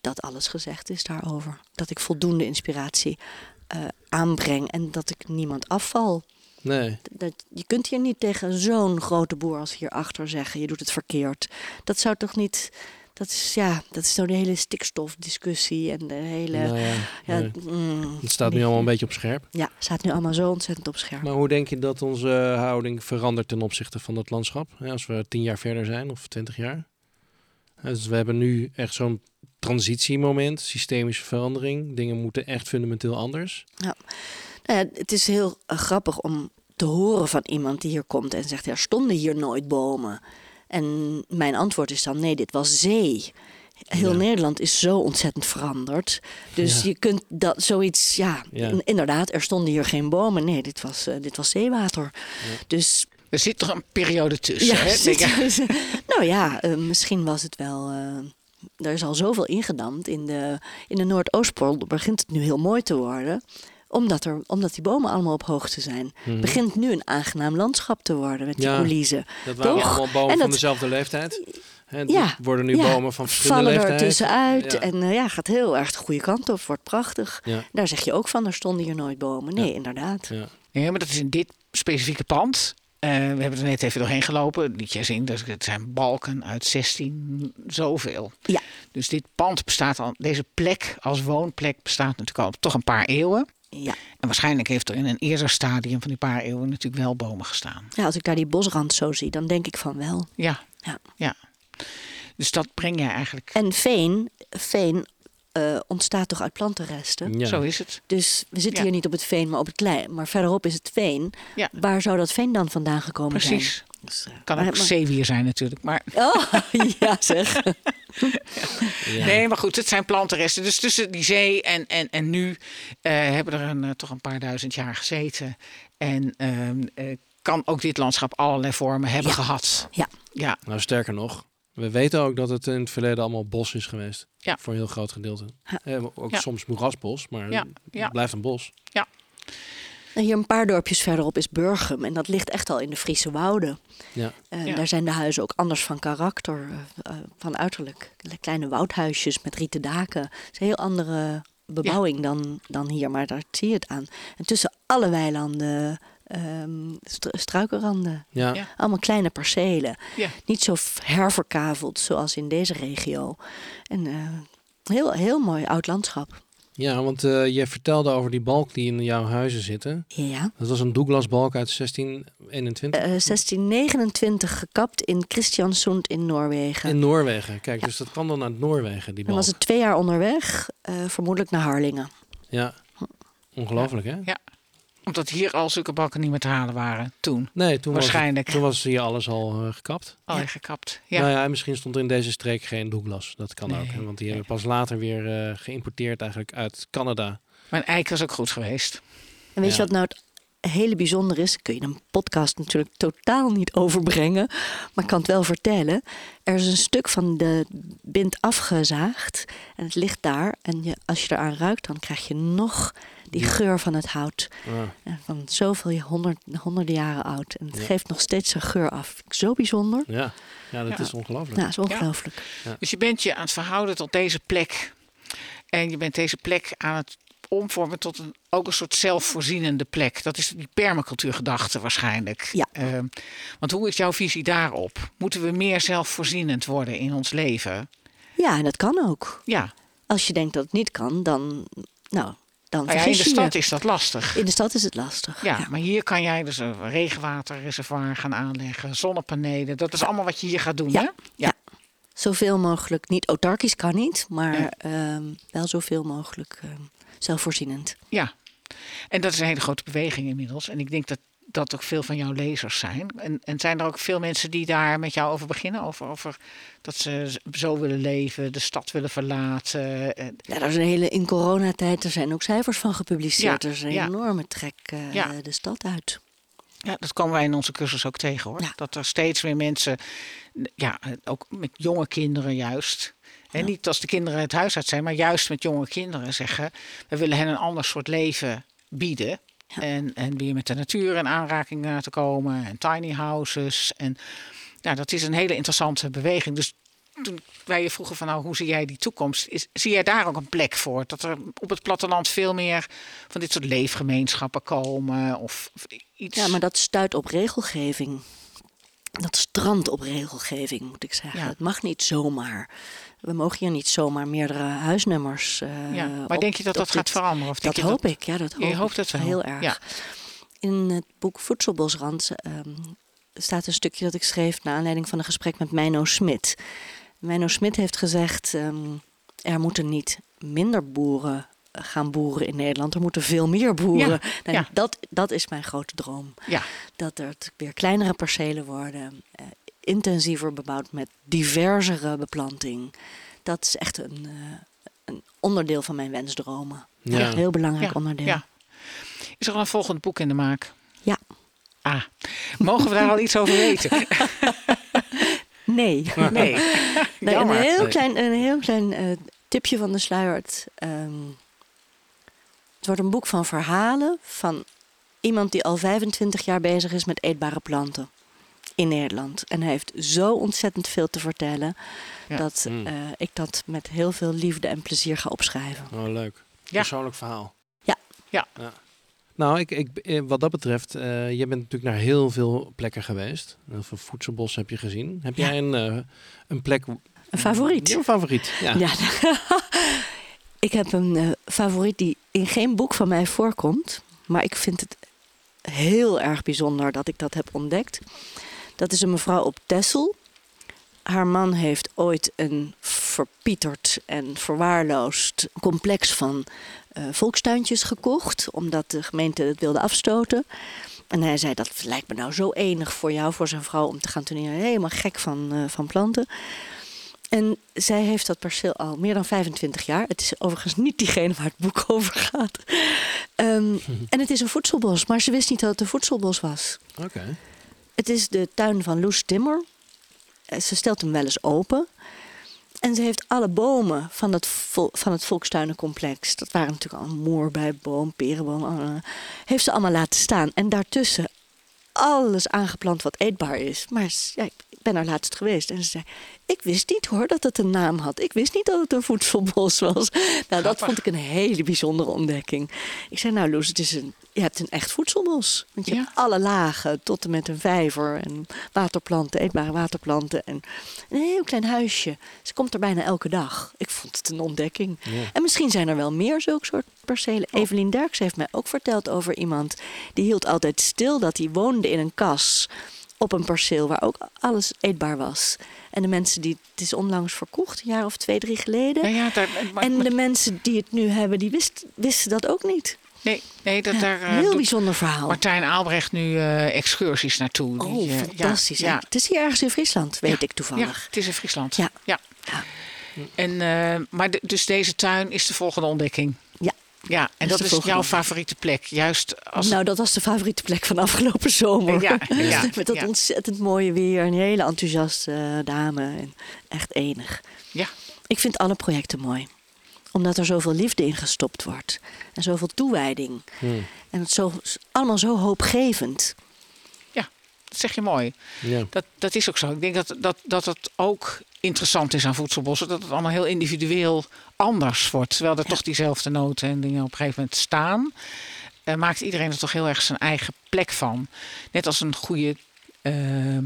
dat alles gezegd is daarover. Dat ik voldoende inspiratie eh, aanbreng en dat ik niemand afval. Nee. Dat, je kunt hier niet tegen zo'n grote boer als hierachter zeggen: je doet het verkeerd. Dat zou toch niet. Dat is, ja, dat is zo de hele stikstofdiscussie en de hele. Nou ja, ja, nee. mm, Het staat nu allemaal een beetje op scherp. Ja, staat nu allemaal zo ontzettend op scherp. Maar hoe denk je dat onze houding verandert ten opzichte van dat landschap? Ja, als we tien jaar verder zijn of twintig jaar. Ja, Dus we hebben nu echt zo'n transitiemoment, systemische verandering. Dingen moeten echt fundamenteel anders. Ja, het is heel eh, grappig om te horen van iemand die hier komt en zegt: er stonden hier nooit bomen. En mijn antwoord is dan: nee, dit was zee. Heel Ja. Nederland is zo ontzettend veranderd. Dus Ja. je kunt dat zoiets, ja, Ja. in- inderdaad, er stonden hier geen bomen. Nee, dit was, eh, dit was zeewater. Dus Er zit toch een periode tussen. hè? zit- nou ja, eh, misschien was het wel. eh, er is al zoveel ingedamd. In de, in de Noordoostpolder begint het nu heel mooi te worden. Omdat, er, omdat die bomen allemaal op hoogte zijn. Mhm. Begint nu een aangenaam landschap te worden met die Ja. coulissen. Dat waren Toch? allemaal bomen En van dat- dezelfde leeftijd. Hè, Ja, worden nu ja, bomen van verschillende Vallen er leeftijd. tussenuit. Ja. En eh, ja, gaat heel erg de goede kant op. Wordt prachtig. Ja. Daar zeg je ook van, er stonden hier nooit bomen. Nee, Ja. inderdaad. Ja. Nee, maar dat is in dit specifieke pand. Eh, we hebben er net even doorheen gelopen. Liet jij zien, dus het zijn balken uit 16 zoveel. Ja. Dus dit pand bestaat al, deze plek als woonplek bestaat natuurlijk al toch een paar eeuwen. Ja. En waarschijnlijk heeft er in een eerder stadium van die paar eeuwen natuurlijk wel bomen gestaan. ja, als ik daar die bosrand zo zie, dan denk ik van wel. Ja, Ja. ja. Dus dat breng je eigenlijk. En veen, veen eh, ontstaat toch uit plantenresten? Ja. Zo is het. Dus we zitten Ja. hier niet op het veen, maar op het klei. Maar verderop is het veen. Ja. Waar zou dat veen dan vandaan gekomen zijn? Precies. Dus, eh, Kan ook maar- zeewier zijn natuurlijk. Maar, Oh, ja zeg. Ja. Nee, maar goed, het zijn plantenresten. Dus tussen die zee en, en, en nu eh, hebben er een, eh, toch een paar duizend jaar gezeten. En ehm, eh, kan ook dit landschap allerlei vormen hebben Ja. gehad. Ja. Ja, Nou, sterker nog. We weten ook dat het in het verleden allemaal bos is geweest. Ja. Voor een heel groot gedeelte. Ja. Eh, ook Ja. soms moerasbos, maar Ja, het ja. blijft een bos. En hier een paar dorpjes verderop is Burgum. En dat ligt echt al in de Friese wouden. Ja. Ja. daar zijn de huizen ook anders van karakter, eh, eh, van uiterlijk. Kleine woudhuisjes met rieten daken. Het is een heel andere bebouwing dan, dan hier, maar daar zie je het aan. En tussen alle weilanden, ehm, stru- struikenranden. Ja. Ja. Allemaal kleine percelen. ja. Niet zo herverkaveld zoals in deze regio. En eh, heel, heel mooi oud landschap. Ja, want eh je vertelde over die balk die in jouw huizen zitten. Ja. Dat was een Douglas-balk uit 1621. Eh, 1629 gekapt in Kristiansund in Noorwegen. in Noorwegen. Kijk, dus dat kwam dan uit Noorwegen, die Dan balk. was het twee jaar onderweg, eh, vermoedelijk naar Harlingen. Ja. Ongelooflijk, hè? Ja. Omdat hier al zulke balken niet meer te halen waren toen. Nee, toen was, Waarschijnlijk. toen was hier alles al eh, gekapt. Al Ja. gekapt. Ja. Nou ja, misschien stond er in deze streek geen Douglas. Dat kan Nee, ook. Hè? Want die nee. hebben pas later weer eh, geïmporteerd eigenlijk uit Canada. Mijn eik was ook goed geweest. En weet Ja. je wat nou het hele bijzonder is? Kun je een podcast natuurlijk totaal niet overbrengen. Maar ik kan het wel vertellen. Er is een stuk van de bint afgezaagd. En het ligt daar. En je, als je eraan ruikt, dan krijg je nog die geur van het hout. Van zoveel honderd, honderden jaren oud. En het Ja. geeft nog steeds zijn geur af. Zo bijzonder. ja. ja, dat Ja. is ongelooflijk. Nou, dat is ongelooflijk. Dus je bent je aan het verhouden tot deze plek. En je bent deze plek aan het omvormen tot een, ook een soort zelfvoorzienende plek. Dat is die permacultuurgedachte waarschijnlijk. Ja. Ehm, want hoe is jouw visie daarop? Moeten we meer zelfvoorzienend worden in ons leven? Ja, en dat kan ook. Ja, Als je denkt dat het niet kan, dan, nou, dan nou ja in de stad je. is dat lastig. In de stad is het lastig. Ja, maar hier kan jij dus een regenwaterreservoir gaan aanleggen, zonnepanelen. Dat is allemaal wat je hier gaat doen, Ja. hè? Ja. Zoveel mogelijk, niet autarkisch kan niet, maar ehm, wel zoveel mogelijk ehm, zelfvoorzienend. Ja, en dat is een hele grote beweging inmiddels. En ik denk dat dat ook veel van jouw lezers zijn. En, en zijn er ook veel mensen die daar met jou over beginnen? Over, over dat ze zo willen leven, de stad willen verlaten. Eh, Ja, daar is een hele, in coronatijd, er zijn ook cijfers van gepubliceerd. Ja, er is een ja. enorme trek eh, Ja. de stad uit. Ja, dat komen wij in onze cursus ook tegen hoor. Dat er steeds meer mensen, ja, ook met jonge kinderen juist. En niet als de kinderen het huis uit zijn, maar juist met jonge kinderen zeggen: we willen hen een ander soort leven bieden. En, en weer met de natuur in aanraking uh, te komen. En tiny houses. En ja, dat is een hele interessante beweging. Dus toen wij je vroegen van nou, hoe zie jij die toekomst? Is, zie jij daar ook een plek voor? Dat er op het platteland veel meer van dit soort leefgemeenschappen komen? Of, of iets? Ja, maar dat stuit op regelgeving. Dat strandt op regelgeving, moet ik zeggen. Ja. Het mag niet zomaar. We mogen hier niet zomaar meerdere huisnummers. uh, ja, maar op, denk je dat dat gaat veranderen? Of dat je hoop dat, ik, ja, dat hoop je hoopt het wel. Heel erg. Ja. In het boek Voedselbosrand um, staat een stukje dat ik schreef naar aanleiding van een gesprek met Meino Smit. Meino Smit heeft gezegd: um, er moeten niet minder boeren gaan boeren in Nederland. Er moeten veel meer boeren. Ja, nou, ja. dat, dat is mijn grote droom. Ja. Dat er weer kleinere percelen worden, uh, intensiever bebouwd met diversere beplanting. Dat is echt een, uh, een onderdeel van mijn wensdromen. Ja. Een heel belangrijk Ja, onderdeel. ja. Is er al een volgend boek in de maak? Ja. Ah, mogen we daar al iets over weten? Nee. Nee. nee een heel klein, een heel klein uh, tipje van de sluier. Het, um, het wordt een boek van verhalen van iemand die al 25 jaar bezig is met eetbare planten in Nederland. En hij heeft zo ontzettend veel te vertellen Ja. dat Mm. uh, ik dat met heel veel liefde en plezier ga opschrijven. Oh, leuk. Ja. Persoonlijk verhaal. Ja. Ja. Nou, ik, ik, eh, wat dat betreft, uh, je bent natuurlijk naar heel veel plekken geweest. Heel veel voedselbossen heb je gezien. Heb Ja. jij een, uh, een plek... Een favoriet? Een favoriet, ja. Ja. ik heb een uh, favoriet die in geen boek van mij voorkomt. Maar ik vind het heel erg bijzonder dat ik dat heb ontdekt. Dat is een mevrouw op Texel. Haar man heeft ooit een verpieterd en verwaarloosd complex van uh, volkstuintjes gekocht, omdat de gemeente het wilde afstoten. En hij zei: Dat lijkt me nou zo enig voor jou, voor zijn vrouw, om te gaan toneren. Helemaal gek van, uh, van planten. En zij heeft dat perceel al meer dan 25 jaar. Het is overigens niet diegene waar het boek over gaat. Um, en het is een voedselbos, maar ze wist niet dat het een voedselbos was. Oké. Okay. Het is de tuin van Loes Timmer. Ze stelt hem wel eens open. En ze heeft alle bomen van van het volkstuinencomplex... dat waren natuurlijk al moorbijboom, perenboom... Uh, heeft ze allemaal laten staan. En daartussen alles aangeplant wat eetbaar is. Maar ja, ik ben er laatst geweest en ze zei... ik wist niet hoor dat het een naam had. Ik wist niet dat het een voedselbos was. Nou, dat vond ik een hele bijzondere ontdekking. Ik zei, nou Loes, het is een, je hebt een echt voedselbos. Want je Ja. hebt alle lagen tot en met een vijver... en waterplanten, eetbare waterplanten... en een heel klein huisje. Ze komt er bijna elke dag. Ik vond het een ontdekking. Ja. En misschien zijn er wel meer zulke soort percelen. Evelien Derks heeft mij ook verteld over iemand... die hield altijd stil dat hij woonde in een kas op een perceel waar ook alles eetbaar was. En de mensen die het is onlangs verkocht, een jaar of twee, drie geleden. Ja, ja, daar, maar, en maar- de mensen die het nu hebben, die wist, wisten dat ook niet. nee, nee, dat, Ja, daar eh, heel bijzonder verhaal. Martijn Aalbrecht nu eh, excursies naartoe. Die, Oh, eh, fantastisch. Ja? Het is hier ergens in Friesland, weet Ja, ik ja, toevallig. het is in Friesland. Ja. ja. Ja. En, maar de- dus deze tuin is de volgende ontdekking. Ja. Ja, en is dat is, volgende. jouw favoriete plek. Juist als Nou, dat was de favoriete plek van afgelopen zomer. Ja, ja, Met dat ja. ontzettend mooie weer. Een hele enthousiaste eh, dame. En echt enig. Ja. Ik vind alle projecten mooi. Omdat er zoveel liefde in gestopt wordt. En zoveel toewijding. Hmm. En het zo, allemaal zo hoopgevend. Dat zeg je mooi. Ja. Dat, dat is ook zo. Ik denk dat, dat, dat het ook interessant is aan voedselbossen. Dat het allemaal heel individueel anders wordt. Terwijl er toch diezelfde noten en dingen op een gegeven moment staan. eh, maakt iedereen er toch heel erg zijn eigen plek van. Net als een goede eh,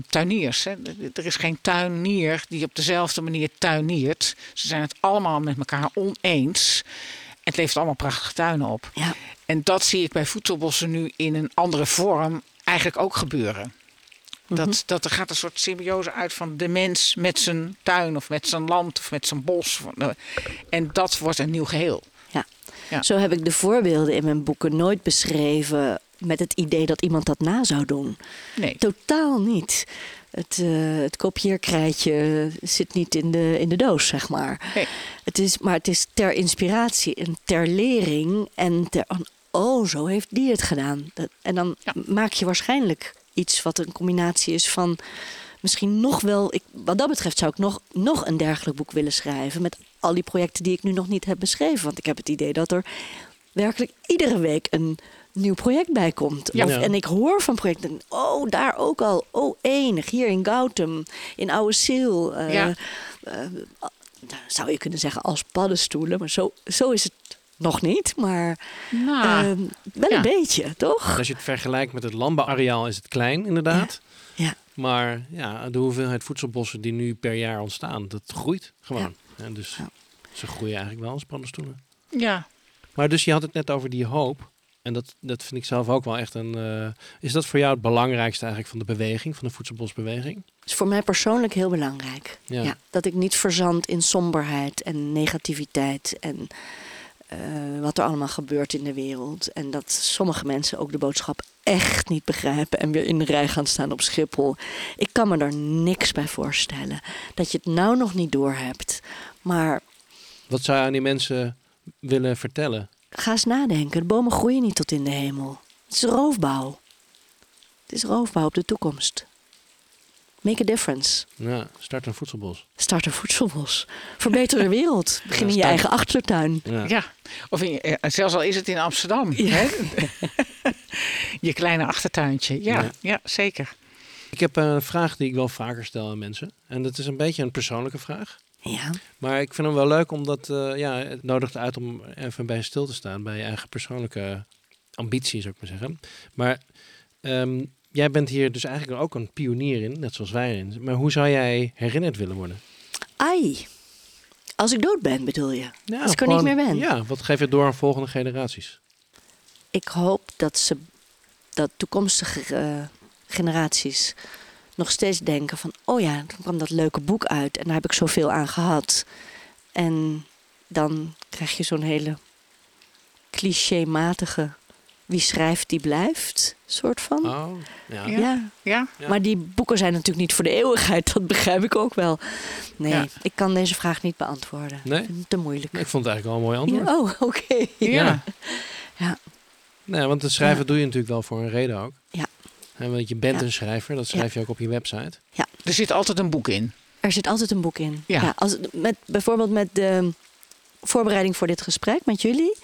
tuiniers. Hè. Er is geen tuinier die op dezelfde manier tuiniert. Ze zijn het allemaal met elkaar oneens. Het levert allemaal prachtige tuinen op. Ja. En dat zie ik bij voedselbossen nu in een andere vorm eigenlijk ook gebeuren. Dat, dat er gaat een soort symbiose uit van de mens met zijn tuin of met zijn land of met zijn bos. En dat wordt een nieuw geheel. Ja. Ja. Zo heb ik de voorbeelden in mijn boeken nooit beschreven met het idee dat iemand dat na zou doen. Nee. Totaal niet. Het, eh het kopieerkrijtje zit niet in de, in de doos, zeg maar. Nee. Het is, maar het is ter inspiratie en ter lering en ter... Oh, zo heeft die het gedaan. Dat, en dan Ja. maak je waarschijnlijk iets wat een combinatie is van... Misschien nog wel, ik, wat dat betreft zou ik nog, nog een dergelijk boek willen schrijven... met al die projecten die ik nu nog niet heb beschreven. Want ik heb het idee dat er werkelijk iedere week een nieuw project bij komt. Ja. Of-. En ik hoor van projecten, oh, daar ook al. Oh, enig, hier in Gautum, in Oude Ziel. Eh, Ja. eh, nou, zou je kunnen zeggen als paddenstoelen, maar zo, zo is het nog niet. Maar Nou, ehm, wel ja. een beetje, toch? Als je het vergelijkt met het landbouwareaal is het klein inderdaad. Ja. Maar ja, de hoeveelheid voedselbossen die nu per jaar ontstaan, dat groeit gewoon. En dus Ja. ze groeien eigenlijk wel als paddenstoelen. ja. Maar dus je had het net over die hoop. En dat, dat vind ik zelf ook wel echt een... eh, is dat voor jou het belangrijkste eigenlijk van de beweging, van de voedselbosbeweging? is voor mij persoonlijk heel belangrijk. Ja. Ja. dat ik niet verzand in somberheid en negativiteit en eh, wat er allemaal gebeurt in de wereld. En dat sommige mensen ook de boodschap echt niet begrijpen en weer in de rij gaan staan op Schiphol. Ik kan me er niks bij voorstellen. Dat je het nou nog niet doorhebt. Maar Wat zou je aan die mensen willen vertellen? ga eens nadenken. De bomen groeien niet tot in de hemel. Het is roofbouw. Het is roofbouw op de toekomst. Make a difference. Ja, start een voedselbos. Start een voedselbos. Verbeter de wereld. Begin in je eigen achtertuin. Ja. Ja, of in, eh, zelfs al is het in Amsterdam. Hè? je kleine achtertuintje. Ja, Ja. ja. zeker. Ik heb een vraag die ik wel vaker stel aan mensen. En dat is een beetje een persoonlijke vraag. Ja. Maar ik vind hem wel leuk omdat eh, ja, het nodigt uit om even bij stil te staan. Bij je eigen persoonlijke ambitie, zou ik maar zeggen. Maar ehm, jij bent hier dus eigenlijk ook een pionier in, net zoals wij in. Maar hoe zou jij herinnerd willen worden? Ai. Als ik dood ben, bedoel je? Ja, Als ik er niet meer ben. Ja, wat geef je door aan volgende generaties? Ik hoop dat ze, dat toekomstige eh, generaties nog steeds denken van, oh ja, toen kwam dat leuke boek uit en daar heb ik zoveel aan gehad. En dan krijg je zo'n hele clichématige, wie schrijft die blijft, soort van. Oh, ja. Ja. ja. Ja, Ja. Maar die boeken zijn natuurlijk niet voor de eeuwigheid, dat begrijp ik ook wel. Nee, Ja. ik kan deze vraag niet beantwoorden. Nee? Te moeilijk. Ik vond het eigenlijk wel een mooi antwoord. Ja, oh, oké. ja. Ja. Nee, want het schrijven Ja. doe je natuurlijk wel voor een reden ook. Ja. En want je bent Ja. een schrijver, dat schrijf je ook op je website. Er zit altijd een boek in. Er zit altijd een boek in. Ja. als, met, bijvoorbeeld met de voorbereiding voor dit gesprek met jullie.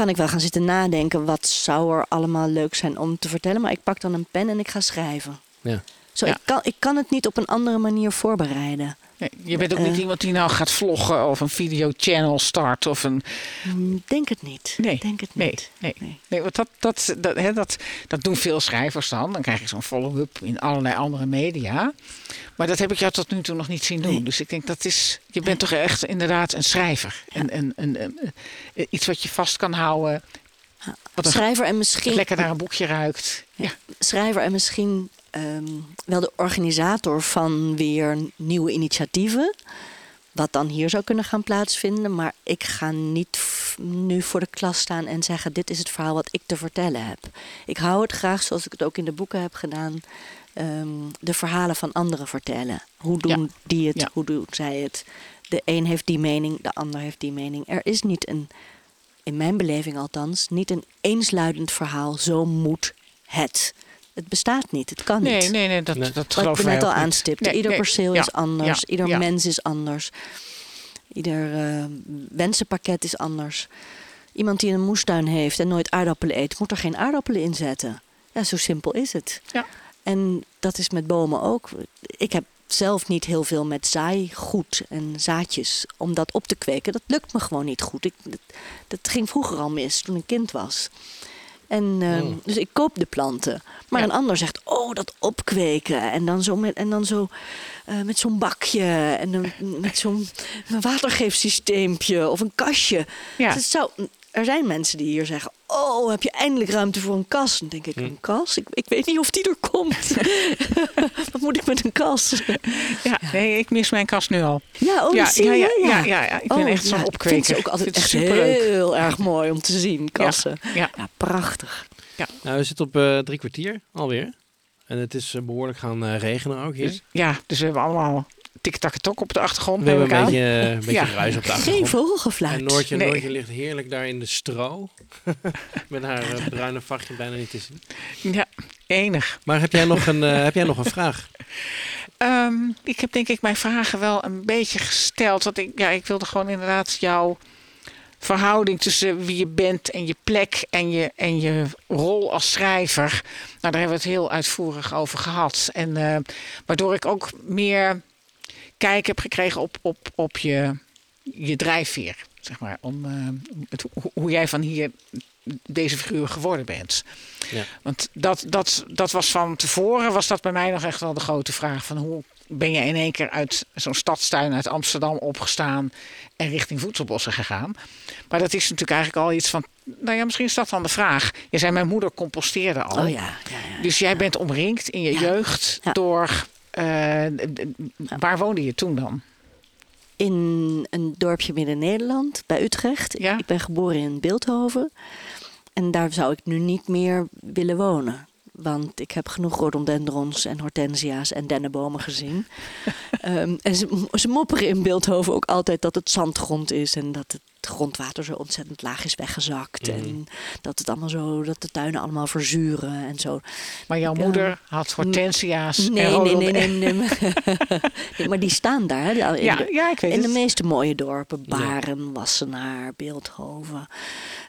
Kan ik wel gaan zitten nadenken. Wat zou er allemaal leuk zijn om te vertellen. Maar ik pak dan een pen en ik ga schrijven. Ja. Zo, Ja. ik, kan, ik kan het niet op een andere manier voorbereiden. Nee, je bent ook niet Eh. iemand die nou gaat vloggen of een video-channel start of een. Hm, Denk het niet. Nee, Denk het niet. nee. Nee. nee want dat, dat, dat, hè, dat, dat doen veel schrijvers dan. Dan krijg je zo'n follow-up in allerlei andere media. Maar dat heb ik jou tot nu toe nog niet zien doen. Nee. Dus ik denk dat is. Je bent toch echt inderdaad een schrijver. En, en, en, en, iets wat je vast kan houden. Ja. Wat een Schrijver en misschien lekker naar een boekje ruikt. Ja, schrijver en misschien ehm, wel de organisator van weer nieuwe initiatieven. Wat dan hier zou kunnen gaan plaatsvinden. Maar ik ga niet nu voor de klas staan en zeggen: Dit is het verhaal wat ik te vertellen heb. Ik hou het graag, zoals ik het ook in de boeken heb gedaan, ehm, de verhalen van anderen vertellen. Hoe doen die het? Ja. Hoe doen zij het? De een heeft die mening, de ander heeft die mening. Er is niet een, in mijn beleving althans, niet een eensluidend verhaal. Zo moet het. Het bestaat niet, het kan nee, niet. nee, nee, dat, Nee. dat geloof ik net al aanstipte. Nee, Ieder nee, perceel ja, is anders. ja, Ieder ja. mens is anders. Ieder eh, wensenpakket is anders. Iemand die een moestuin heeft en nooit aardappelen eet, moet er geen aardappelen in zetten. Ja, zo simpel is het. Ja. En dat is met bomen ook. Ik heb zelf niet heel veel met zaaigoed en zaadjes om dat op te kweken. Dat lukt me gewoon niet goed. Ik, dat, dat ging vroeger al mis toen ik kind was. En, eh, Oh. Dus ik koop de planten. Maar Ja. een ander zegt, oh, dat opkweken. En dan zo met, en dan zo, eh, met zo'n bakje. En dan met zo'n watergeefsysteempje of een kastje. Ja. Dus het zou, er zijn mensen die hier zeggen, oh, heb je eindelijk ruimte voor een kas? Dan denk ik, Hm. een kas? Ik, ik weet niet of die er komt. Wat moet ik met een kas? Ja, nee, ik mis mijn kast nu al. Ja, oh, ja, zie ja, je? ja, ja, ja, ja. Ik ben Oh, echt zo'n ja, opkweker. Ik vind ze ook altijd echt superleuk. heel erg mooi om te zien, kassen. Ja, Ja, prachtig. Nou, we zitten op eh, drie kwartier alweer. En het is eh, behoorlijk gaan eh, regenen ook hier. dus, ja, dus we hebben allemaal tik-tak-tok op de achtergrond. we hebben neem een ik aan. beetje, eh, een beetje Ja. ruis op de Geen achtergrond. vogelgefluit. En Noortje, Nee. Noortje ligt heerlijk daar in de stro. Met haar eh, bruine vachtje bijna niet te zien. Ja, enig. Maar heb jij nog een, eh, heb jij nog een vraag? Ehm, ik heb denk ik mijn vragen wel een beetje gesteld. Want ik, ja, ik wilde gewoon inderdaad jou verhouding tussen wie je bent en je plek en je, en je rol als schrijver. Nou, daar hebben we het heel uitvoerig over gehad. En eh, waardoor ik ook meer kijk heb gekregen op, op, op je, je drijfveer. Zeg maar, om eh, het, hoe, jij van hier deze figuur geworden bent. Ja. Want dat, dat, dat was van tevoren, was dat bij mij nog echt wel de grote vraag van hoe ben je in één keer uit zo'n stadstuin uit Amsterdam opgestaan en richting voedselbossen gegaan. Maar dat is natuurlijk eigenlijk al iets van, nou ja, misschien is dat dan de vraag. Je zei, mijn moeder composteerde al. Oh ja, ja, ja. Dus jij bent omringd in je Ja. jeugd Ja. door, waar woonde je toen dan? In een dorpje midden Nederland, bij Utrecht. Ja. Ik ben geboren in Beeldhoven. En daar zou ik nu niet meer willen wonen. Want ik heb genoeg rhododendrons en hortensia's en dennenbomen gezien. Ehm, en ze, ze mopperen in Beeldhoven ook altijd dat het zandgrond is. En dat het grondwater zo ontzettend laag is weggezakt. Mhm. En dat het allemaal zo, dat de tuinen allemaal verzuren en zo. Maar jouw Ja. moeder had hortensia's en Nee, nee, nee, nee, nee. nee. Maar die staan daar. hè, in Ja, de- ja, ik weet in de het. meeste mooie dorpen. Ja. Baren, Wassenaar, Beeldhoven,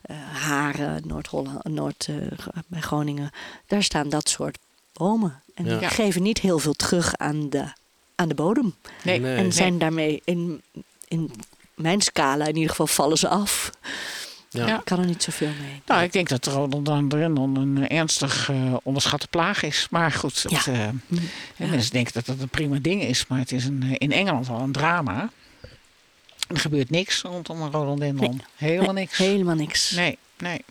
eh, Haren, Noord-Holland, Noord, eh, bij Groningen. Daar staan dat soort bomen. En Ja. die geven niet heel veel terug aan de, aan de bodem. Nee, Nee. En zijn daarmee in, in mijn scala in ieder geval vallen ze af. Ja. Ja. Ik kan er niet zoveel mee. Nou, ik denk dat rhododendron een ernstig eh, onderschatte plaag is. Maar goed, het, Ja. eh, hè, mensen denken dat dat een prima ding is. Maar het is een, eh, in Engeland al een drama. Er gebeurt niks rondom een rhododendron. Helemaal niks. Helemaal niks. Nee, nee.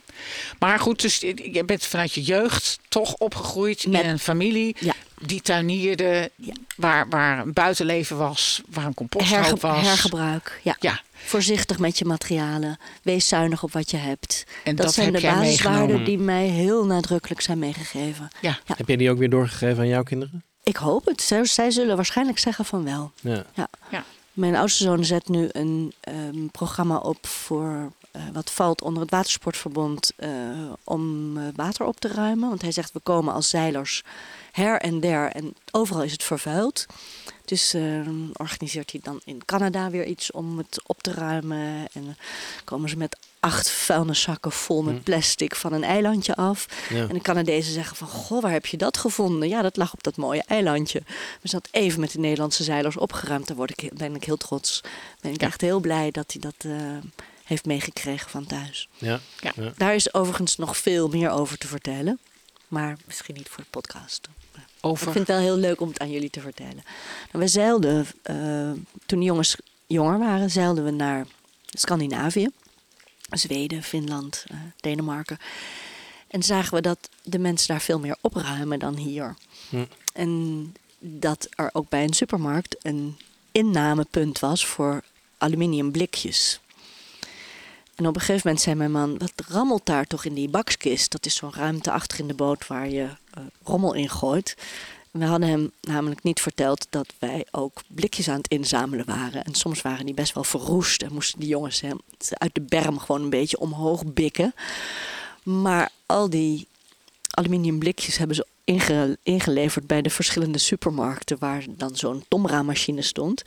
Maar goed, dus je je bent vanuit je jeugd toch opgegroeid Met- in een familie Ja. Die tuinierde, Ja. waar, waar een buitenleven was, waar een composthoop Herge- was. hergebruik, ja. Ja, Voorzichtig met je materialen. Wees zuinig op wat je hebt. en Dat, dat, zijn heb de basiswaarden die mij heel nadrukkelijk zijn meegegeven. Ja. Ja. Heb je die ook weer doorgegeven aan jouw kinderen? Ik hoop het. Zij, zij zullen waarschijnlijk zeggen van wel. Ja. Mijn oudste zoon zet nu een ehm, programma op voor eh, wat valt onder het Watersportverbond eh, om eh, water op te ruimen. Want hij zegt we komen als zeilers her en der en overal is het vervuild. Dus eh, organiseert hij dan in Canada weer iets om het op te ruimen. En dan komen ze met acht vuilniszakken vol met Hm. plastic van een eilandje af. Ja. En de Canadezen zeggen van, goh, waar heb je dat gevonden? Ja, dat lag op dat mooie eilandje. Dus dat even met de Nederlandse zeilers opgeruimd. Daar word ik, heel- ben ik heel trots. Ben ik Ja. echt heel blij dat hij dat eh, heeft meegekregen van thuis. Ja. Ja. Ja. Daar is overigens nog veel meer over te vertellen. Maar misschien niet voor de podcast. Over. Ik vind het wel heel leuk om het aan jullie te vertellen. Nou, we zeilden, eh, toen de jongens jonger waren, zeilden we naar Scandinavië. Zweden, Finland, eh, Denemarken. En zagen we dat de mensen daar veel meer opruimen dan hier. Hm. En dat er ook bij een supermarkt een innamepunt was voor aluminium blikjes. En op een gegeven moment zei mijn man: Wat rammelt daar toch in die bakskist? Dat is zo'n ruimte achter in de boot waar je eh, rommel in gooit. We hadden hem namelijk niet verteld dat wij ook blikjes aan het inzamelen waren. En soms waren die best wel verroest en moesten die jongens hem uit de berm gewoon een beetje omhoog bikken. Maar al die aluminium blikjes hebben ze inge- ingeleverd bij de verschillende supermarkten waar dan zo'n Tomra-machine stond.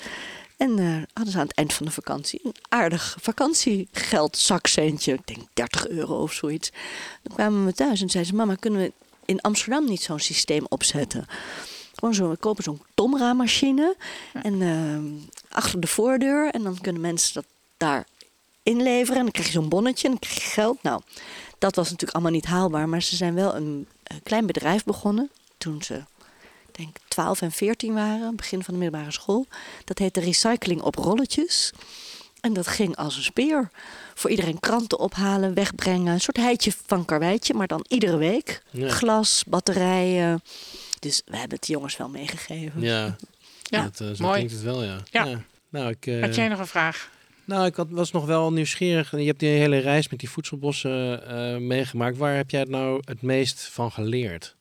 En eh, hadden ze aan het eind van de vakantie een aardig vakantiegeld zakcentje. Ik denk 30 euro of zoiets. Dan kwamen we thuis en zeiden ze: Mama, kunnen we in Amsterdam niet zo'n systeem opzetten? Gewoon zo, we kopen zo'n Tomra-machine en eh, achter de voordeur. En dan kunnen mensen dat daar inleveren. En dan krijg je zo'n bonnetje en dan krijg je geld. Nou, dat was natuurlijk allemaal niet haalbaar. Maar ze zijn wel een, eh, klein bedrijf begonnen toen ze, denk 12 en 14 waren, begin van de middelbare school. Dat heette Recycling op rolletjes. En dat ging als een speer. Voor iedereen kranten ophalen, wegbrengen. Een soort heitje van karweitje, maar dan iedere week. Ja. Glas, batterijen. Dus we hebben het de jongens wel meegegeven. Ja, Ja, dat, eh, zo mooi. klinkt het wel, ja. Ja. Nou, ik, eh, Had jij nog een vraag? nou, ik had, was nog wel nieuwsgierig. Je hebt die hele reis met die voedselbossen eh, meegemaakt. Waar heb jij het nou het meest van geleerd?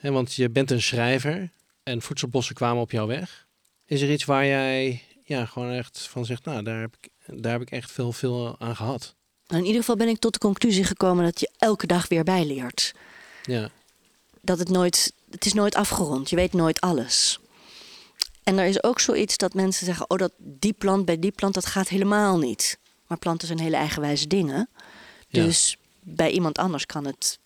Want je bent een schrijver en voedselbossen kwamen op jouw weg. Is er iets waar jij ja, gewoon echt van zegt, nou, daar heb ik, daar heb ik echt veel, veel aan gehad? Nou, in ieder geval ben ik tot de conclusie gekomen dat je elke dag weer bijleert. Ja, dat het nooit, het is nooit afgerond. Je weet nooit alles. En er is ook zoiets dat mensen zeggen: oh, dat die plant bij die plant, dat gaat helemaal niet. Maar planten zijn hele eigenwijze dingen. Ja. Dus bij iemand anders kan het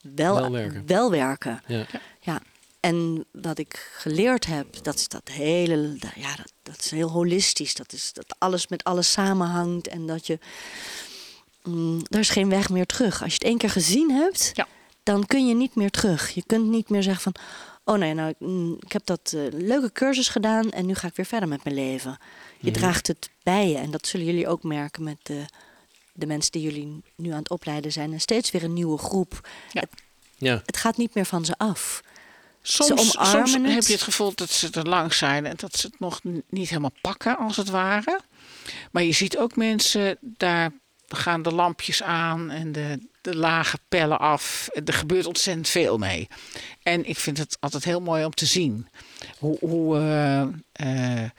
wel, Wel werken. wel werken. Ja. Ja. En wat ik geleerd heb, dat is dat hele, ja, dat, dat is heel holistisch. Dat is dat alles met alles samenhangt en dat je, mm, er is geen weg meer terug. Als je het één keer gezien hebt, Ja. dan kun je niet meer terug. Je kunt niet meer zeggen van, oh nee, nou, mm, ik heb dat eh, leuke cursus gedaan en nu ga ik weer verder met mijn leven. Je Mhm. draagt het bij je en dat zullen jullie ook merken met de, de mensen die jullie nu aan het opleiden zijn. En steeds weer een nieuwe groep. Ja. Het gaat niet meer van ze af. Soms, soms het. heb je het gevoel dat ze er lang zijn en dat ze het nog niet helemaal pakken, als het ware. Maar je ziet ook mensen, daar gaan de lampjes aan en de, de lage pellen af. Er gebeurt ontzettend veel mee. En ik vind het altijd heel mooi om te zien hoe, hoe, eh, eh,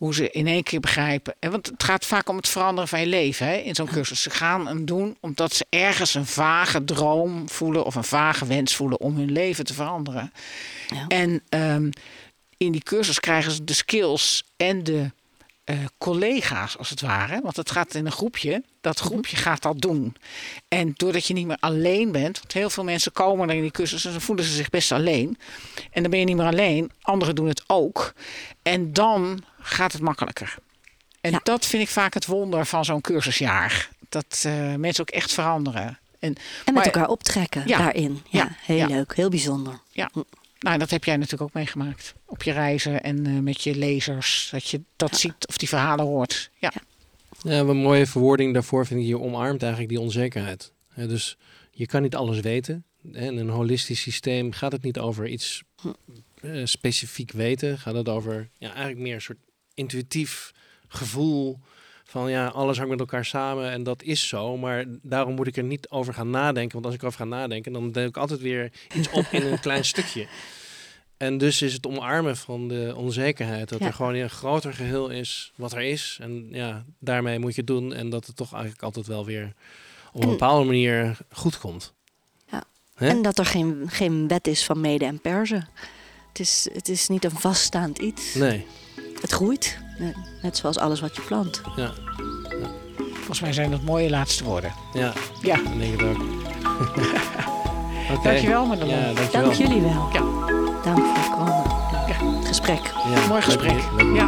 hoe ze in één keer begrijpen. En want het gaat vaak om het veranderen van je leven hè, in zo'n cursus. Ze gaan hem doen omdat ze ergens een vage droom voelen of een vage wens voelen om hun leven te veranderen. Ja. En ehm, in die cursus krijgen ze de skills en de eh, collega's, als het ware. Want het gaat in een groepje. Dat groepje gaat dat doen. En doordat je niet meer alleen bent. Want heel veel mensen komen er in die cursus en dan voelen ze zich best alleen. En dan ben je niet meer alleen. Anderen doen het ook. En dan gaat het makkelijker. En Ja. dat vind ik vaak het wonder van zo'n cursusjaar. Dat eh, mensen ook echt veranderen. En, En met maar- elkaar optrekken Ja. daarin. Ja, Ja. heel Ja. leuk, heel bijzonder. Nou, dat heb jij natuurlijk ook meegemaakt. Op je reizen en eh, met je lezers. Dat je dat Ja. ziet of die verhalen hoort. Ja. Ja, een mooie verwoording daarvoor vind ik je omarmt eigenlijk die onzekerheid. Hè, dus je kan niet alles weten. Hè, In een holistisch systeem gaat het niet over iets eh, specifiek weten. Gaat het over ja, eigenlijk meer een soort intuïtief gevoel van ja, alles hangt met elkaar samen en dat is zo. Maar daarom moet ik er niet over gaan nadenken. Want als ik over ga nadenken, dan denk ik altijd weer iets op in een klein stukje. En dus is het omarmen van de onzekerheid. Dat Ja. er gewoon een groter geheel is wat er is. En ja, daarmee moet je het doen. En dat het toch eigenlijk altijd wel weer op een En- bepaalde manier goed komt. Ja. Hè? En dat er geen, geen wet is van mede en persen. Het is, het is niet een vaststaand iets. Nee, Het groeit, net, zoals alles wat je plant. ja, Volgens mij zijn dat mooie laatste woorden. ja, Ja, dat denk ik ook. Oké. dankjewel Madelon. Ja, dankjewel. Dank jullie wel. Ja. Dank voor het komen. Ja. Het gesprek. Ja, Mooi gesprek. leuk Ja.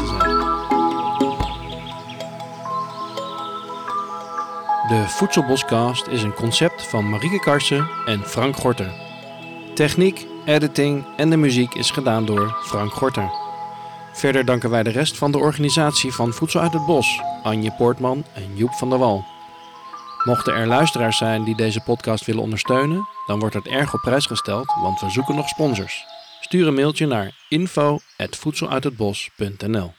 De Voedselboscast is een concept van Marieke Karsen en Frank Gorter. Techniek, editing en de muziek is gedaan door Frank Gorter. Verder danken wij de rest van de organisatie van Voedsel uit het Bos, Anje Poortman en Joep van der Wal. Mochten er luisteraars zijn die deze podcast willen ondersteunen, dan wordt het erg op prijs gesteld, want we zoeken nog sponsors. Stuur een mailtje naar info.voedseluithetbos.nl